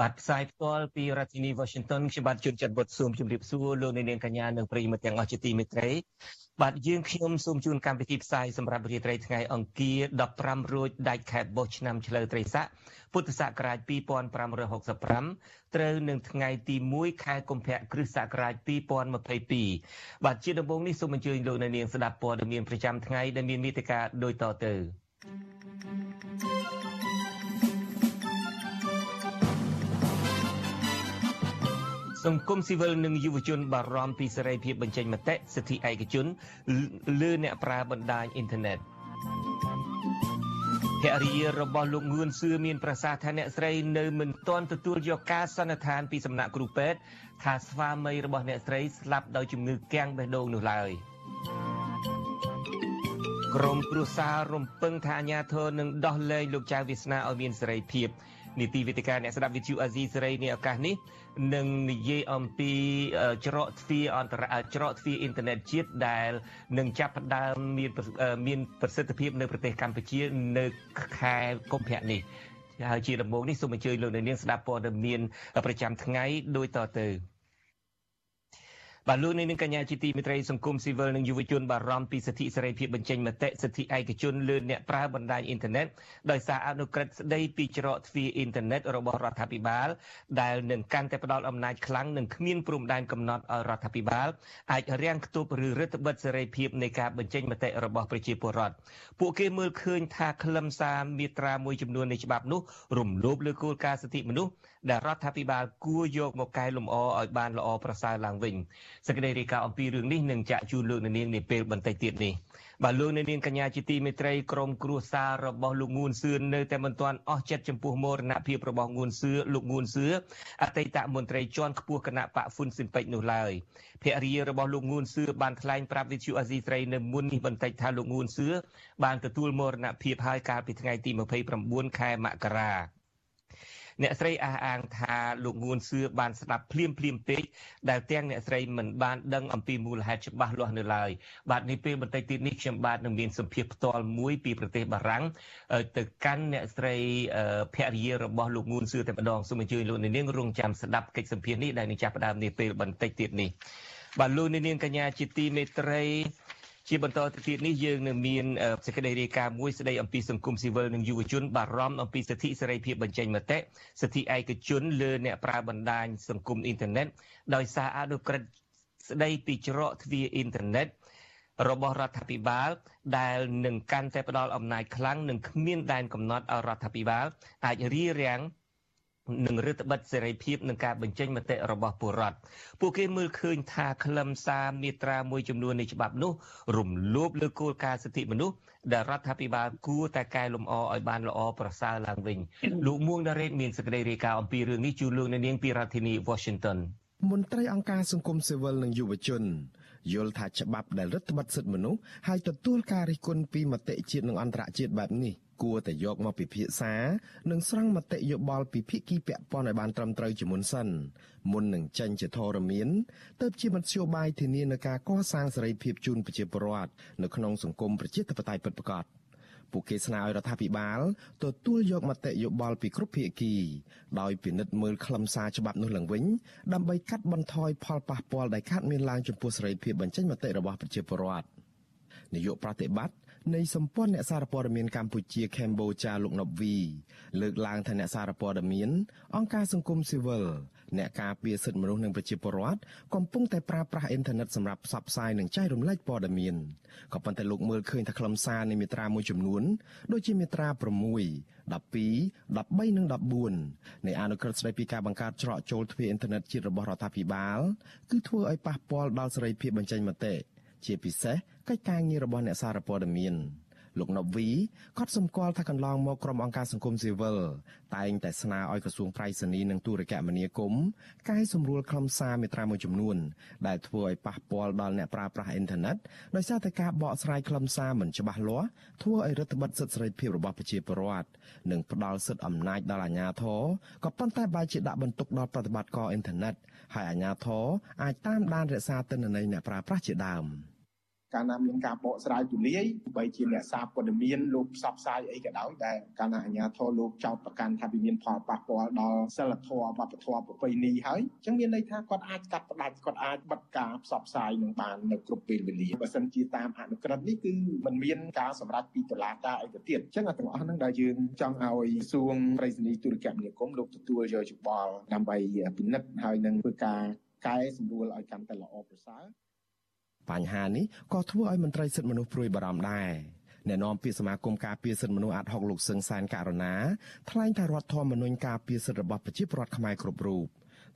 បាទផ្សាយផ្ទាល់ពីរដ្ឋធានី Washington ខ្ញុំបាទជួនចាត់បុតស៊ូមជម្រាបសួរលោកអ្នកនាងកញ្ញានិងប្រិយមិត្តទាំងអស់ជាទីមេត្រីបាទយើងខ្ញុំសូមជូនកម្មវិធីផ្សាយសម្រាប់រាត្រីថ្ងៃអង្គារ15រោចដាច់ខែបោះឆ្នាំឆ្លូវត្រីស័កពុទ្ធសករាជ2565ត្រូវនឹងថ្ងៃទី1ខែកុម្ភៈគ្រិស្តសករាជ2022បាទជាដំបូងនេះសូមអញ្ជើញលោកអ្នកនាងស្ដាប់ព័ត៌មានប្រចាំថ្ងៃដែលមានមេត្តាដូចតទៅ thank you សង្គមស៊ីវិលនិងយុវជនបារម្ភពីសេរីភាពបញ្ចេញមតិសិទ្ធិឯកជនលើអ្នកប្រើបណ្ដាញអ៊ីនធឺណិតភរិយារបស់លោកងឿនសឿមានប្រសាសន៍ថាអ្នកស្រីនៅមិនទាន់ទទួលយកការសន្និដ្ឋានពីសំណាក់គ្រូពេទ្យថាស្វាមីរបស់អ្នកស្រីស្លាប់ដោយជំងឺគាំងបេះដូងនោះឡើយក្រមគ្រួសាររំពឹងថាអាញាធរនឹងដោះលែងលោកចៅវាសនាឲ្យមានសេរីភាពនីតិវិទ្យាអ្នកស្ដាប់វិទ្យុអាស៊ីសេរីនេះឱកាសនេះ នឹងនិយាយអំពីច្រកទ្វារអន្តរច្រកទ្វារអ៊ីនធឺណិតជាតិដែលនឹងចាប់ផ្ដើមមានមានប្រសិទ្ធភាពនៅប្រទេសកម្ពុជានៅខែកុម្ភៈនេះហើយជាដំបូងនេះសូមអញ្ជើញលោកនាងស្ដាប់ព័ត៌មានប្រចាំថ្ងៃដូចតទៅ បាទលោកនាងកញ្ញាជាទីមេត្រីសង្គមស៊ីវិលនិងយុវជនបារម្ភពីសិទ្ធិសេរីភាពបញ្ចេញមតិសិទ្ធិឯកជនលើអ្នកប្រើបណ្ដាញអ៊ីនធឺណិតដោយសារអនុក្រឹត្យស្ដីពីច្រកទ្វារអ៊ីនធឺណិតរបស់រដ្ឋាភិបាលដែលនឹងកាន់តែផ្ដល់អំណាចខ្លាំងនិងគ្មានព្រំដែនកំណត់ឲ្យរដ្ឋាភិបាលអាចរាំងខ្ទប់ឬរឹតបន្តឹងសេរីភាពនៃការបញ្ចេញមតិរបស់ប្រជាពលរដ្ឋពួកគេមើលឃើញថាខ្លឹមសារមាត្រាមួយចំនួននៃច្បាប់នោះរំលោភលើគោលការណ៍សិទ្ធិមនុស្ស ដែលរដ្ឋាភិបាលគួរយកមកកែលម្អឲ្យបានល្អប្រសើរឡើងវិញសេចក្តីរាយការណ៍អំពីរឿងនេះនឹងចាក់ជូនលោកនាងនាពេលបន្តិចទៀតនេះបាទលោកនាងកញ្ញាជាទីមេត្រីក្រុមគ្រួសាររបស់លោកងួនសឿននៅតែមិនទាន់អស់ចិត្តចំពោះមរណភាពរបស់ងួនសឿលោកងួនសឿអតីតមន្ត្រីជាន់ខ្ពស់គណៈបកហ្វុនស៊ិនពេជ្រនោះឡើយភរិយារបស់លោកងួនសឿបានថ្លែងប្រាប់វិទ្យុអាស៊ីស្រីនៅមុននេះបន្តិចថាលោកងួនសឿបានទទួលមរណភាពហើយកាលពីថ្ងៃទី29ខែមករា អ្នកស្រីអះអាងថាលោកងួនសឿបានស្ដាប់ភ្លាមភ្លាមពេកដែលទាំងអ្នកស្រីមិនបានដឹងអំពីមូលហេតុច្បាស់លាស់នៅឡើយបាទនេះពេលបន្តិចទៀតនេះខ្ញុំបាទនឹងមានសម្ភារផ្ទាល់មួយពីប្រទេសបារាំងទៅកាន់អ្នកស្រីភរិយារបស់លោកងួនសឿតែម្ដងសូមអញ្ជើញលោកនាងរងចាំស្ដាប់កិច្ចសម្ភារនេះដែលនឹងចាប់ផ្ដើមនាពេលបន្តិចទៀតនេះបាទលោកនាងកញ្ញាជាទីមេត្រី ជាបន្តទៅទៀតនេះយើងនឹងមានសេចក្តីរាយការណ៍មួយស្តីអំពីសង្គមស៊ីវិលនិងយុវជនបារម្ភអំពីសិទ្ធិសេរីភាពបញ្ចេញមតិសិទ្ធិឯកជនលើអ្នកប្រើបណ្ដាញសង្គមអ៊ីនធឺណិតដោយសារអនុក្រឹត្យស្តីពីច្រកទ្វារអ៊ីនធឺណិតរបស់រដ្ឋាភិបាលដែលនឹងកាន់តែផ្ដល់អំណាចខ្លាំងនិងគ្មានដែនកំណត់ឲ្យរដ្ឋាភិបាលអាចរារាំង និងរដ្ឋបិទសេរីភាពនឹងការបញ្ចេញមតិរបស់ពលរដ្ឋពួកគេមើលឃើញថាខ្លឹមសារមាត្រាមួយចំនួននៃច្បាប់នោះរំលោភលើគោលការណ៍សិទ្ធិមនុស្សដែលរដ្ឋាភិបាលគួរតែកែលម្អឲ្យបានល្អប្រសើរឡើងវិញលោកមួងដារ៉េតមានសេចក្តីរាយការណ៍អំពីរឿងនេះជូនលោកនាងពីរដ្ឋធានី Washington មន្ត្រីអង្គការសង្គមស៊ីវិលនិងយុវជនយល់ថាច្បាប់ដែលរដ្ឋបတ်សិទ្ធិមនុស្សហើយទទួលការរិះគន់ពីមតិជាតិនិងអន្តរជាតិបែបនេះ គួរតែយកមកពិភាក្សានិងស្រង់មតិយោបល់ពីភាគីពាក់ព័ន្ធឲ្យបានត្រឹមត្រូវជាមុនសិនមុននឹងចេញជាធរមានទៅជាមធ្យោបាយធានានឹងការកសាងសេរីភាពជូនប្រជាពលរដ្ឋនៅក្នុងសង្គមប្រជាធិបតេយ្យពិតប្រាកដពួកគេស្នើឲ្យរដ្ឋាភិបាលទទួលយកមតិយោបល់ពីគ្រប់ភាគីដោយពិនិត្យមើលខ្លឹមសារច្បាប់នោះឡើងវិញដើម្បីកាត់បន្ថយផលប៉ះពាល់ដែលកើតមានឡើងចំពោះសេរីភាពបញ្ចេញមតិរបស់ប្រជាពលរដ្ឋនាយកប្រតិបត្តិ នៃសម្ព័ន្ធអ្នកសារព័ត៌មានកម្ពុជាកម្ពុជាលោកណប់វីលើកឡើងថាអ្នកសារព័ត៌មាន អង្គការសង្គមស៊ីវិលអ្នកការពារសិទ្ធិមនុស្សនិងប្រជាពលរដ្ឋកំពុងតែប្រើប្រាស់អ៊ីនធឺណិតសម្រាប់ផ្សព្វផ្សាយនិងចែករំលែកព័ត៌មានក៏ប៉ុន្តែលោកមើលឃើញថាខ្លឹមសារនៃមាត្រាមួយចំនួនដូចជាមាត្រា6 12 13និង14នៃអនុក្រឹត្យស្តីពីការបង្កើតច្រកចូលទ្វារអ៊ីនធឺណិតជាតិរបស់រដ្ឋាភិបាលគឺធ្វើឲ្យប៉ះពាល់ដល់សេរីភាពបញ្ចេញមតិជាពិសេស កិច្ចការងាររបស់អ្នកសារព័ត៌មានលោកណប់វីក៏សម្គាល់ថាកន្លងមកក្រុមអង្គការសង្គមស៊ីវិលតែងតែស្នើឲ្យក្រសួងប្រៃសណីនិងទូរគមនាគមន៍កែសម្រួលខ្លឹមសារមេត្រាមួយចំនួន ដែលធ្វើឲ្យប៉ះពាល់ដល់អ្នកប្រើប្រាស់អ៊ីនធឺណិតដោយសារតែការបកស្រាយខ្លឹមសារមិនច្បាស់លាស់ធ្វើឲ្យរដ្ឋបិទសិទ្ធិសេរីភាពរបស់ប្រជាពលរដ្ឋនិងផ្ដល់សិទ្ធិអំណាចដល់អាជ្ញាធរក៏ប៉ុន្តែបែរជាដាក់បន្ទុកដល់ប្រតិបត្តិការអ៊ីនធឺណិតហើយអាជ្ញាធរអាចតាមដានរក្សាទិន្នន័យអ្នកប្រើប្រាស់ជាដើម។ កាលណាមានការបកស្រាយទូលាយបីជាអ្នកសារព័ត៌មានលោកផ្សព្វផ្សាយអីក៏ដោយដែលកាលណាអាជ្ញាធរលោកចោទប្រកាន់ថាវាមានផលប៉ះពាល់ដល់សិលធម៌វប្បធម៌ប្រពៃណីហើយអញ្ចឹងមានន័យថាគាត់អាចកាត់ផ្ដាច់គាត់អាចបិទការផ្សព្វផ្សាយនឹងបាននៅគ្រប់ពេលវេលាបើសិនជាតាមអនុក្រឹត្យនេះគឺมันមានការសម្រេចពីតុលាការអីទៅទៀតអញ្ចឹងអាទាំងអស់ហ្នឹងដែលយើងចង់ឲ្យក្រសួងប្រៃសណីទូរគមនាគមន៍លោកទទួលយកយោបល់ដើម្បីពិនិត្យហើយនឹងធ្វើការកែសម្រួលឲ្យកាន់តែល្អប្រសើរ បញ្ហានេះក៏ធ្វើឲ្យមន្ត្រីសិទ្ធិមនុស្សព្រួយបារម្ភដែរអ្នកនាំពាក្យសមាគមការពារសិទ្ធិមនុស្សអាត់ហុកលោកសឹងសានករណាថ្លែងថារដ្ឋធម្មនុញ្ញការពារសិទ្ធិរបស់ប្រជាពលរដ្ឋខ្មែរគ្រប់រូប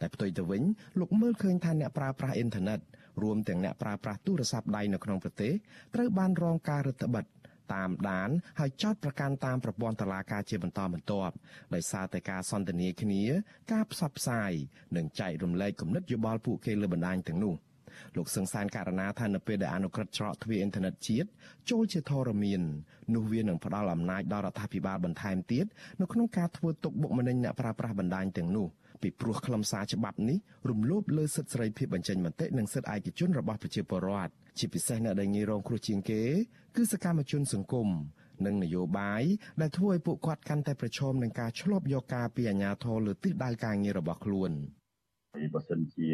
តែផ្ទុយទៅវិញលោកមើលឃើញថាអ្នកប្រើប្រាស់អ៊ីនធឺណិតរួមទាំងអ្នកប្រើប្រាស់ទូរស័ព្ទដៃនៅក្នុងប្រទេសត្រូវបានរងការរឹតបន្តឹងតាមដានហើយចោតប្រកាន់តាមប្រព័ន្ធតុលាការជាបន្តបន្ទាប់ដោយសារតែការសន្ទនាគ្នា ការផ្សព្វផ្សាយនិងចែករំលែកគំនិតយោបល់ពួកគេលើបណ្ដាញទាំងនោះ។ លោកសឹងសានករណីថានៅពេលដែលអនុក្រឹត្យច្រកទ្វារអ៊ីនធឺណិតជាតិចូលជាធរមាននោះវានឹងផ្ដល់អំណាចដល់រដ្ឋាភិបាលបន្ថែមទៀតនៅក្នុងការធ្វើទុកបុកម្នេញអ្នកប្រើប្រាស់បណ្ដាញទាំងនោះពីព្រោះខ្លឹមសារច្បាប់នេះរំលោភលើសិទ្ធិសេរីភាពបញ្ចេញមតិនិងសិទ្ធិឯកជនរបស់ប្រជាពលរដ្ឋជាពិសេសអ្នកដែលងាយរងគ្រោះជាងគេ គឺសកម្មជនសង្គមនិងនយោបាយដែលធ្វើឲ្យពួកគាត់កាន់តែប្រឈមនឹងការឆ្លប់យកការពីអាជ្ញាធរលើទិសដៅការងាររបស់ខ្លួន។ ហើយបើសិនជា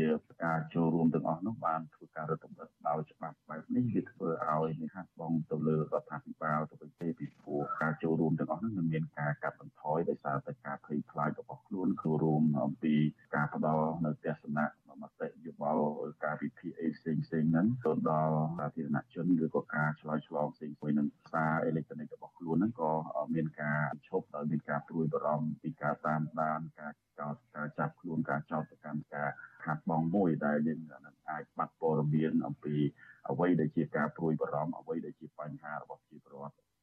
ការចូលរួមទាំងអស់នោះបានធ្វើការរដ្ឋបတ်ដោយច្បាប់បែបនេះវាធ្វើឲ្យមានហាក់បងទៅលើរដ្ឋាភិបាលទៅវិញទេពីព្រោះការចូលរួមទាំងអស់នោះនឹងមានការកាត់បន្ថយដោយសារតែការភ័យខ្លាចរបស់ខ្លួនចូលរួមអំពីការផ្ដល់នៅទស្សនៈ មតិយោបល់ការវិភាគអីផ្សេងផ្សេងហ្នឹងទៅដល់សាធារណជនឬក៏ការឆ្លើយឆ្លងផ្សេងមួយនឹងសារអេឡិចត្រូនិករបស់ខ្លួនហ្នឹងក៏មានការឈប់ដោយមានការព្រួយបារម្ភពីការតាមដានការចោតការចាប់ខ្លួនការចោតប្រកាន់ការខាត់បងមួយដែលយើងអាចបាត់ព័ត៌មានអំពីអ្វីដែលជាការព្រួយបារម្ភអ្វីដែលជាបញ្ហារបស់ប្រជាពលរដ្ឋ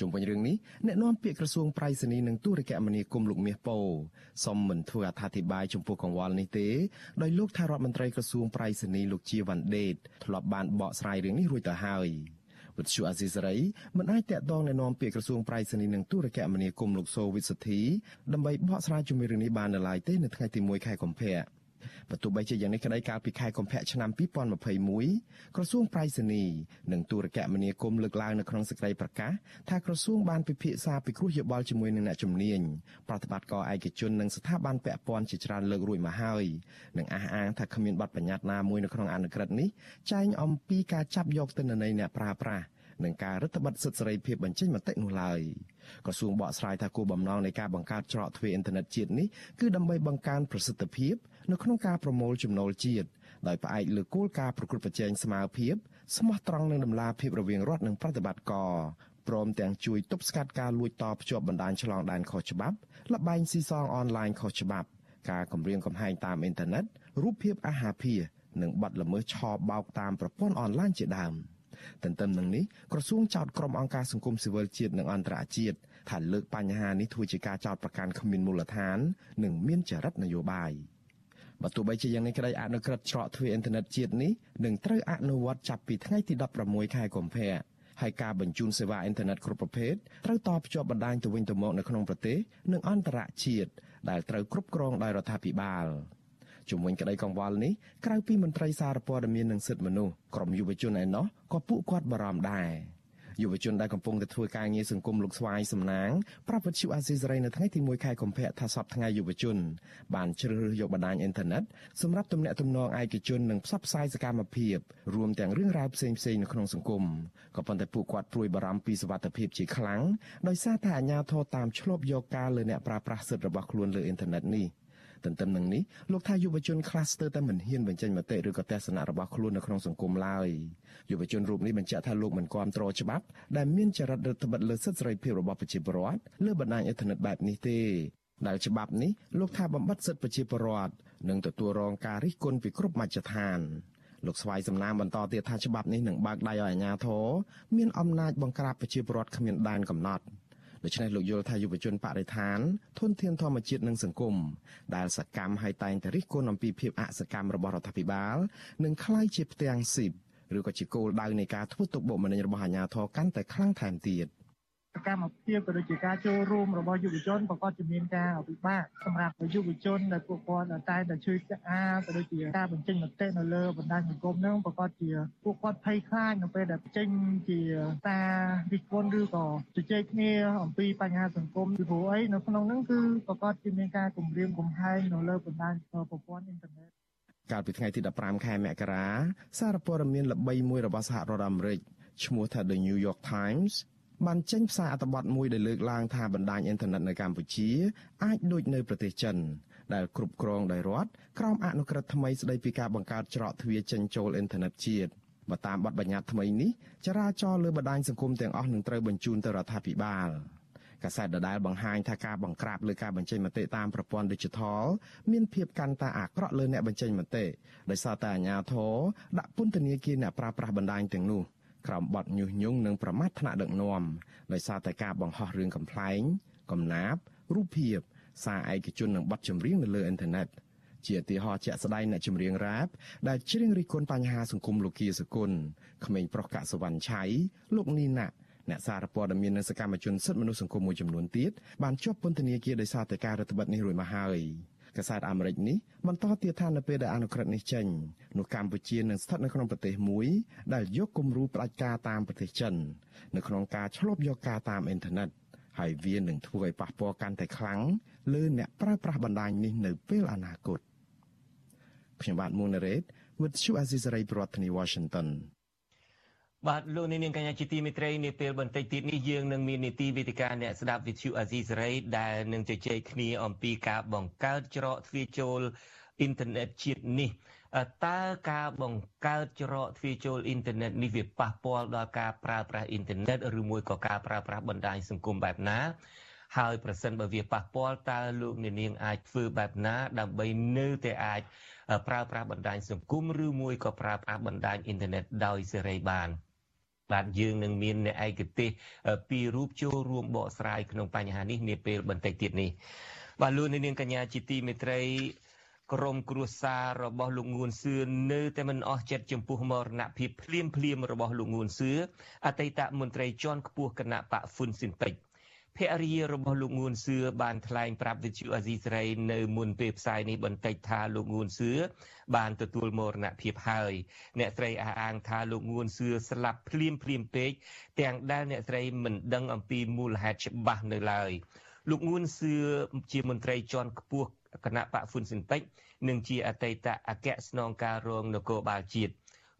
ជុំវិញរឿងនេះអ្នកនាំពាក្យក្រសួងប្រៃសណីនិងទូរគមនាគមន៍លោកមាសពោសូមមិនធ្វើអត្ថាធិប្បាយចំពោះកង្វល់នេះទេដោយលោកថារដ្ឋមន្ត្រីក្រសួងប្រៃសណីលោកជាវ៉ាន់ដេតធ្លាប់បានបកស្រាយរឿងនេះរួចទៅហើយវិទ្យុអាស៊ីសេរីមិនអាចតាក់ទងណែនាំពាក្យក្រសួងប្រៃសណីនិងទូរគមនាគមន៍លោកសូវិសុធីដើម្បីបកស្រាយជំរឿងនេះបាននៅឡើយទេនៅថ្ងៃទី1ខែកុម្ភៈ បើទោះបីជាយ៉ាងនេះក្តីកាលពីខែកុម្ភៈឆ្នាំ2021ក្រសួងប្រៃសណីនិងទូរគមនាគមន៍លើកឡើងនៅក្នុងសេចក្តីប្រកាសថាក្រសួងបានពិភាក្សាពិគ្រោះយោបល់ជាមួយនឹងអ្នកជំនាញប្រតិបត្តិការឯកជននិងស្ថាប័នពាក់ព័ន្ធជាច្រើនលើករួចមកហើយនិងអះអាងថាគ្មានបទបញ្ញត្តិណាមួយនៅក្នុងអនុក្រឹត្យនេះចែងអំពីការចាប់យកទិន្នន័យអ្នកប្រើប្រាស់និងការរដ្ឋបတ်សិទ្ធិសេរីភាពបញ្ចេញមតិនោះឡើយក្រសួងបកស្រាយថាគោលបំណងនៃការបង្កើតច្រកទ្វារអ៊ីនធឺណិតជាតិនេះគឺដើម្បីបង្កើនប្រសិទ្ធភាព នៅក្នុងការប្រមូលចំណូលជាតិដោយផ្អែកលើគោលការណ៍ប្រកួតប្រជែងស្មើភាពស្មោះត្រង់និងដំណាភាពរវាងរដ្ឋនិងប្រតិបត្តិការព្រមទាំងជួយទប់ស្កាត់ការលួចតភ្ជាប់បណ្ដាញឆ្លងដែនខុសច្បាប់លបែងស៊ីសងអនឡាញខុសច្បាប់ការគំរាមកំហែងតាមអ៊ីនធឺណិតរូបភាពអាហារភារនិងបទល្មើសឆបោកតាមប្រព័ន្ធអនឡាញជាដើម។ទន្ទឹមនឹងនេះក្រសួងចោទក្រុមអង្គការសង្គមស៊ីវិលជាតិនិងអន្តរជាតិថាលើកបញ្ហានេះធ្វើជាការចោទប្រកាន់គ្មានមូលដ្ឋាន និងមានចរិតនយោបាយ បើទោះបីជាយ៉ាងនេះក្តីអនុក្រឹត្យច្រកទ្វារអ៊ីនធឺណិតជាតិនេះនឹងត្រូវអនុវត្តចាប់ពីថ្ងៃទី16ខែកុម្ភៈហើយការបញ្ជូនសេវាអ៊ីនធឺណិតគ្រប់ប្រភេទត្រូវតភ្ជាប់បណ្ដាញទៅវិញទៅមកនៅក្នុងប្រទេសនិងអន្តរជាតិដែលត្រូវគ្រប់គ្រងដោយរដ្ឋាភិបាល។ជំវិញក្តីកង្វល់នេះក្រៅពីមន្ត្រីសារព័ត៌មាននិងសិទ្ធិមនុស្សក្រមយុវជនឯណោះក៏ពួកគាត់បារម្ភដែរ យុវជនដែលកំពុងតែធ្វើការងារសង្គមលោកស្វាយសំណាងប្រាប់វិទ្យុអាស៊ីសេរីនៅថ្ងៃទី1ខែកុម្ភៈថាសប្តាហ៍ថ្ងៃយុវជនបានជ្រើសរើសយកបណ្ដាញអ៊ីនធឺណិតសម្រាប់ទំនាក់ទំនងឯកជននិងផ្សព្វផ្សាយសកម្មភាពរួមទាំងរឿងរ៉ាវផ្សេងៗនៅក្នុងសង្គមក៏ប៉ុន្តែពួកគាត់ព្រួយបារម្ភពីសុវត្ថិភាពជាខ្លាំងដោយសារតែអាជ្ញាធរតាមឆ្លប់យកការលើអ្នកប្រើប្រាស់សិទ្ធិរបស់ខ្លួនលើអ៊ីនធឺណិតនេះ។ ទន្ទឹមនឹងនេះលោកថាយុវជនខ្លះស្ទើរតែមិនហ៊ានបញ្ចេញមតិឬក៏ទស្សនៈរបស់ខ្លួននៅក្នុងសង្គមឡើយយុវជនរូបនេះបញ្ជាក់ថាលោកមិនគាំទ្រច្បាប់ដែលមានចរិតរដ្ឋបិទលើសិទ្ធិសេរីភាពរបស់ប្រជាពលរដ្ឋលើបណ្ដាញអ៊ីនធឺណិតបែបនេះទេដែលច្បាប់នេះលោកថាបំបត្តិសិទ្ធិប្រជាពលរដ្ឋនិងទទួលរងការរិះគន់ពីគ្រប់មជ្ឈដ្ឋានលោកស្វាយសំណាងបន្តទៀតថាច្បាប់នេះនឹងបើកដៃឲ្យអាជ្ញាធរមានអំណាចបង្ក្រាបប្រជាពលរដ្ឋគ្មានដែនកំណត់ ដូច្នេះលោកយល់ថាយុវជនបរិស្ថានធនធានធម្មជាតិនិងសង្គមដែលសកម្មឲ្យតែងតែរិះគន់អំពីភាពអសកម្មរបស់រដ្ឋាភិបាលនឹងក្លាយជាផ្ទាំងស៊ីបឬក៏ជាគោលដៅនៃការធ្វើទុកបុកម្នេញរបស់អាជ្ញាធរកាន់តែខ្លាំងថែមទៀត។ សកម្មភាពក៏ដូចជាការចូលរួមរបស់យុវជនប្រកបជាមានការពិបាកសម្រាប់យុវជនដែលពួកគាត់តែតែជួយស្អាក៏ដូចជាការបញ្ចេញមតិនៅលើបណ្ដាញសង្គមនឹងប្រកបជាពួកគាត់ភ័យខ្លាចនៅពេលដែលចេញជាសាររិះគន់ឬក៏ជជែកគ្នាអំពីបញ្ហាសង្គមពីព្រោះអីនៅក្នុងហ្នឹងគឺប្រកបជាមានការគម្រាមកំហែងនៅលើបណ្ដាញប្រព័ន្ធអ៊ីនធឺណិតកាលពីថ្ងៃទី15ខែមករាសារព័ត៌មានល្បីមួយរបស់សហរដ្ឋអាមេរិកឈ្មោះថា The New York Times បានចេញផ្សាយអត្ថបទមួយដែលលើកឡើងថាបណ្ដាញអ៊ីនធឺណិតនៅកម្ពុជាអាចដូចនៅប្រទេសចិនដែលគ្រប់គ្រងដោយរដ្ឋក្រោមអនុក្រឹត្យថ្មីស្ដីពីការបង្កើតច្រកទ្វារចេញចូលអ៊ីនធឺណិតជាតិបើតាមបទបញ្ញត្តិថ្មីនេះចរាចរណ៍លើបណ្ដាញសង្គមទាំងអស់នឹងត្រូវបញ្ជូនទៅរដ្ឋាភិបាលកាសែតដដែលបង្ហាញថាការបង្ក្រាបលើការបញ្ចេញមតិតាមប្រព័ន្ធ Digital មានភាពកាន់តែអាក្រក់លើអ្នកបញ្ចេញមតិដោយសារតែអាជ្ញាធរដាក់ពន្ធនាគារអ្នកប្រើប្រាស់បណ្ដាញទាំងនោះ ក្រោមបទញុះញង់និងប្រមាថថ្នាក់ដឹកនាំដោយសារតែការបង្ហោះរឿងកំ pl ែងកំណាព្យរូបភាពសារឯកជននិងបទចម្រៀងនៅលើអ៊ីនធឺណិតជាឧទាហរណ៍ជាក់ស្ដែងអ្នកចម្រៀងរ៉ាបដែលច្រៀងរិះគន់បញ្ហាសង្គមលោកគាសគុណក្មេងប្រុសកសវណ្ណឆៃលោកនីណាអ្នកសារព័ត៌មាននិងសកម្មជនសិទ្ធិមនុស្សសង្គមមួយចំនួនទៀតបានជាប់ពន្ធនាគារដោយសារតែការរដ្ឋបិទនេះរួចមកហើយ។ កាសែតអាមេរិកនេះបន្តទៀតថានៅពេលដែលអនុក្រឹត្យនេះចេញនោះកម្ពុជានឹងស្ថិតនៅក្នុងប្រទេសមួយដែលយកគំរូផ្ដាច់ការតាមប្រទេសចិននៅក្នុងការឆ្លប់យកការតាមអ៊ីនធឺណិតហើយវានឹងធ្វើឲ្យប៉ះពាល់កាន់តែខ្លាំងលើអ្នកប្រើប្រាស់បណ្ដាញនេះនៅពេលអនាគតខ្ញុំបាទមុនរ៉េត with Shu Azizari ប្រធានាធិបតី Washington បាទលោកនាងកញ្ញាជាទីមេត្រីនាពេលបន្តិចទៀតនេះយើងនឹងមាននីតិវិទ្យាអ្នកស្ដាប់វិទ្យុអាស៊ីសេរីដែលនឹងជជែកគ្នាអំពីការបង្កើតច្រកទ្វារចូលអ៊ីនធឺណិតជាតិនេះតើការបង្កើតច្រកទ្វារចូលអ៊ីនធឺណិតនេះវាប៉ះពាល់ដល់ការប្រើប្រាស់អ៊ីនធឺណិតឬមួយក៏ការប្រើប្រាស់បណ្ដាញសង្គមបែបណា ហើយប្រសិនបើវាប៉ះពាល់តើលោកនាងអាចធ្វើបែបណា ដើម្បីនៅតែអាចប្រើប្រាស់បណ្ដាញសង្គមឬមួយក៏ប្រើប្រាស់បណ្ដាញអ៊ីនធឺណិតដោយសេរីបាន។ បាទយើងនឹងមានអ្នកឯកទេសពីររូបចូលរួមបកស្រាយក្នុងបញ្ហានេះនាពេលបន្តិចទៀតនេះបាទលោកនាងកញ្ញាជាទីមេត្រីក្រមគ្រួសាររបស់លោកងួនសឿននៅតែមិនអស់ចិត្តចំពោះមរណភាពភ្លាមភ្លាមរបស់លោកងួនសឿអតីតមន្ត្រីជាន់ខ្ពស់គណៈបកហ្វុនស៊ិនពេជ្រ ភរិយារបស់លោកងួនសឿបានថ្លែងប្រាប់វិទ្យុអាស៊ីសេរីនៅមុនពេលផ្សាយនេះបន្តិចថាលោកងួនសឿបានទទួលមរណភាពហើយអ្នកស្រីអះអាងថាលោកងួនសឿស្លាប់ភ្លាមភ្លាមពេកទាំងដែលអ្នកស្រីមិនដឹងអំពីមូលហេតុច្បាស់នៅឡើយលោកងួនសឿជាមន្ត្រីជាន់ខ្ពស់គណៈបកហ្វុនស៊ិនពេជ្រនិងជាអតីតអគ្គស្នងការរងនគរបាលជាតិ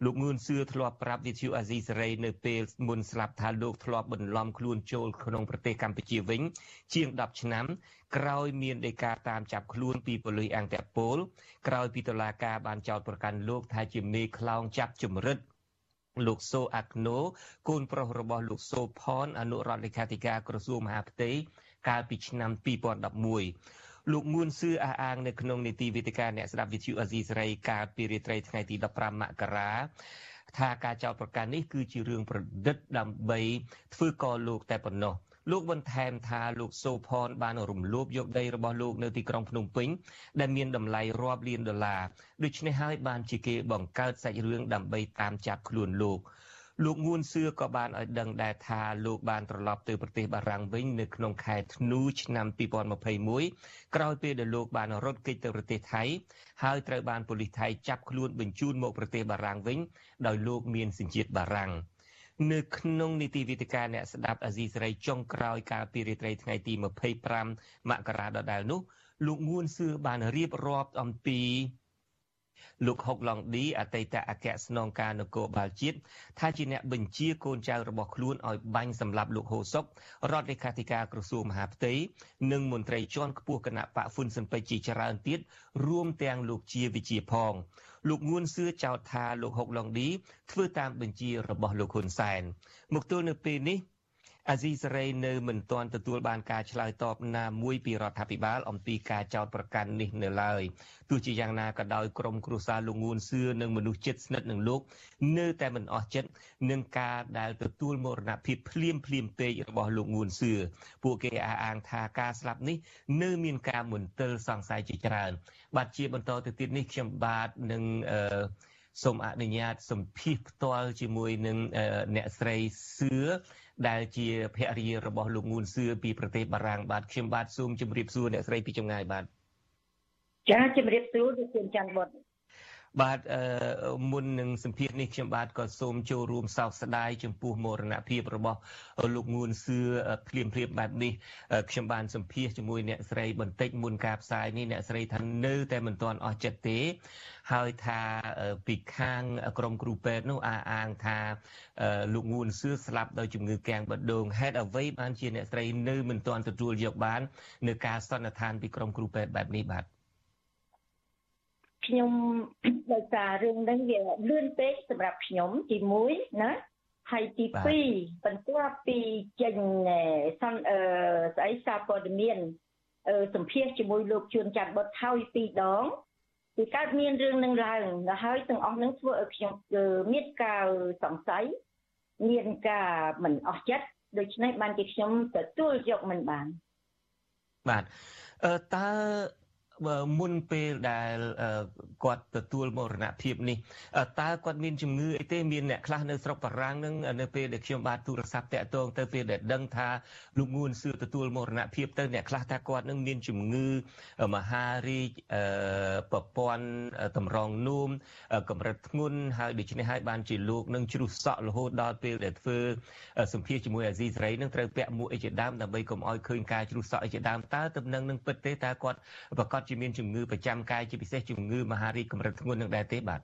លោកងឿនសឿធ្លាប់ប្រាប់វិទ្យុអាស៊ីសេរីនៅពេលមុនស្លាប់ថាលោកធ្លាប់បន្លំខ្លួនចូលក្នុងប្រទេសកម្ពុជាវិញ ជាង10ឆ្នាំក្រោយមានដីកាតាមចាប់ខ្លួនពីប៉ូលីសអង្គតពល ក្រោយពីតុលាការបានចោទប្រកាន់លោកថាជាមេខ្លោងចាប់ជំរិតលោកសូអាក់ណូកូនប្រុសរបស់លោកសូផនអនុរដ្ឋលេខាធិការក្រសួងមហាផ្ទៃកាលពីឆ្នាំ2011 លោកងួនសឿអះអាងនៅក្នុងនីតិវិទ្យាអ្នកស្ដាប់វិទ្យុអាស៊ីសេរីកាលពីរាត្រីថ្ងៃទី15មករាថាការចោទប្រកាន់នេះគឺជារឿងប្រឌិតដើម្បីធ្វើកលោកតែប៉ុណ្ណោះលោកបន្ថែមថាលោកសូផនបានរំលោភយកដីរបស់លោកនៅទីក្រុងភ្នំពេញដែលមានតម្លៃរាប់លានដុល្លារដូច្នេះហើយបានជាគេបង្កើតសាច់រឿងដើម្បីតាមចាប់ខ្លួនលោក លោកងួនសឿក៏បានឲ្យដឹងដែរថាលោកបានត្រឡប់ទៅប្រទេសបារាំងវិញនៅក្នុងខែធ្នូឆ្នាំ2021ក្រោយពេលដែលលោកបានរត់គេចទៅប្រទេសថៃហើយត្រូវបានប៉ូលីសថៃចាប់ខ្លួនបញ្ជូនមកប្រទេសបារាំងវិញដោយលោកមានសញ្ជាតិបារាំងនៅក្នុងនីតិវិទ្យាអ្នកស្ដាប់អាស៊ីសេរីចុងក្រោយកាលពីរាត្រីថ្ងៃទី25មករាដដែលនោះលោកងួនសឿបានរៀបរាប់អំពី លោកហុកឡុងឌីអតីតអគ្គស្នងការនគរបាលជាតិថាជាអ្នកបញ្ជាកូនចៅរបស់ខ្លួនឲ្យបាញ់សម្លាប់លោកហូសុករដ្ឋលេខាធិការក្រសួងមហាផ្ទៃនិងមន្ត្រីជាន់ខ្ពស់គណៈបកហ្វុនស៊ិនពេជ្រជាច្រើនទៀតរួមទាំងលោកជាវិជាផងលោកងួនសឿចោទថាលោកហុកឡុងឌីធ្វើតាមបញ្ជារបស់លោកហ៊ុនសែនមកទល់នៅពេលនេះ អាស៊ីសេរីនៅមិនទាន់ទទួលបានការឆ្លើយតបណាមួយពីរដ្ឋាភិបាលអំពីការចោទប្រកាន់នេះនៅឡើយទោះជាយ៉ាងណាក៏ដោយក្រមគ្រួសារលោកងួនសឿនិងមនុស្សជិតស្និទ្ធនឹងលោក នៅតែមិនអស់ចិត្តនឹងការដែលទទួលមរណភាពភ្លាមភ្លាមពេករបស់លោកងួនសឿពួកគេអះអាងថាការស្លាប់នេះនៅមានការមន្ទិលសង្ស័យជាច្រើនបាទជាបន្តទៅទៀតនេះខ្ញុំបាទនឹងអឺ សូមអនុញ្ញាតសម្ភាសផ្ទាល់ជាមួយនឹងអ្នកស្រីសឿដែលជាភរិយារបស់លោកងួនសឿពីប្រទេសបារាំងបាទខ្ញុំបាទសូមជម្រាបសួរអ្នកស្រីពីចម្ងាយបាទចាជម្រាបសួរលោកច័ន្ទបុត បាទមុននឹងសម្ភារនេះខ្ញុំបាទក៏សូមចូលរួមសោកស្ដាយចំពោះមរណភាពរបស់លោកងួនសឿភ្លាមភ្លាមបែបនេះខ្ញុំបានសម្ភារជាមួយអ្នកស្រីបន្តិចមុនការផ្សាយនេះអ្នកស្រីថានៅតែមិនទាន់អស់ចិត្តទេហើយថាពីខាងក្រមគ្រូពេទ្យនោះអះអាងថាលោកងួនសឿស្លាប់ដោយជំងឺកាំងបេះដូងហេតុអ្វីបានជាអ្នកស្រីនៅមិនទាន់ទទួលយកបាននៅការសន្និដ្ឋានពីក្រមគ្រូពេទ្យបែបនេះបាទ ខ្ញុំដោយសាររឿងហ្នឹងវាលឿនពេកសម្រាប់ខ្ញុំទី1ណាហើយទី2បន្ទាប់ពីចេញសន្អឺស្អីសារព័ត៌មានអឺសម្ភាសជាមួយលោកជួនច័ន្ទបុតហើយពីរដងពីកើតមានរឿងនឹងឡើងហើយទាំងអស់នឹងធ្វើឲ្យខ្ញុំមានការសង្ស័យមានការមិនអស់ចិត្តដូច្នេះបានជាខ្ញុំទទួលយកមិនបានបាទអឺតើ មុនពេលដែលគាត់ទទួលមរណភាពនេះតើគាត់មានជំងឺអីទេមានអ្នកខ្លះនៅស្រុកបារាំងនឹងនៅពេលដែលខ្ញុំបានទូរស័ព្ទតាក់ទងទៅពេលដែលដឹងថាលោកងួនសឿទទួលមរណភាពទៅអ្នកខ្លះថាគាត់នឹងមានជំងឺមហារីកប្រព័ន្ធតម្រងនោមកម្រិតធ្ងន់ហើយដូច្នេះហើយបានជាលោកនឹងជ្រុះសក់រហូតដល់ពេលដែលធ្វើសម្ភារជាមួយអាស៊ីសេរីនឹងត្រូវពាក់មួកអីជាដើមដើម្បីកុំឲ្យឃើញការជ្រុះសក់អីជាដើមតើតំណឹងនឹងពិតទេតើគាត់ប្រកាសជាមានជំងឺប្រចាំកាយជាពិសេសជំងឺមហារីកកម្រិតធ្ងន់នឹងដែរទេបាទ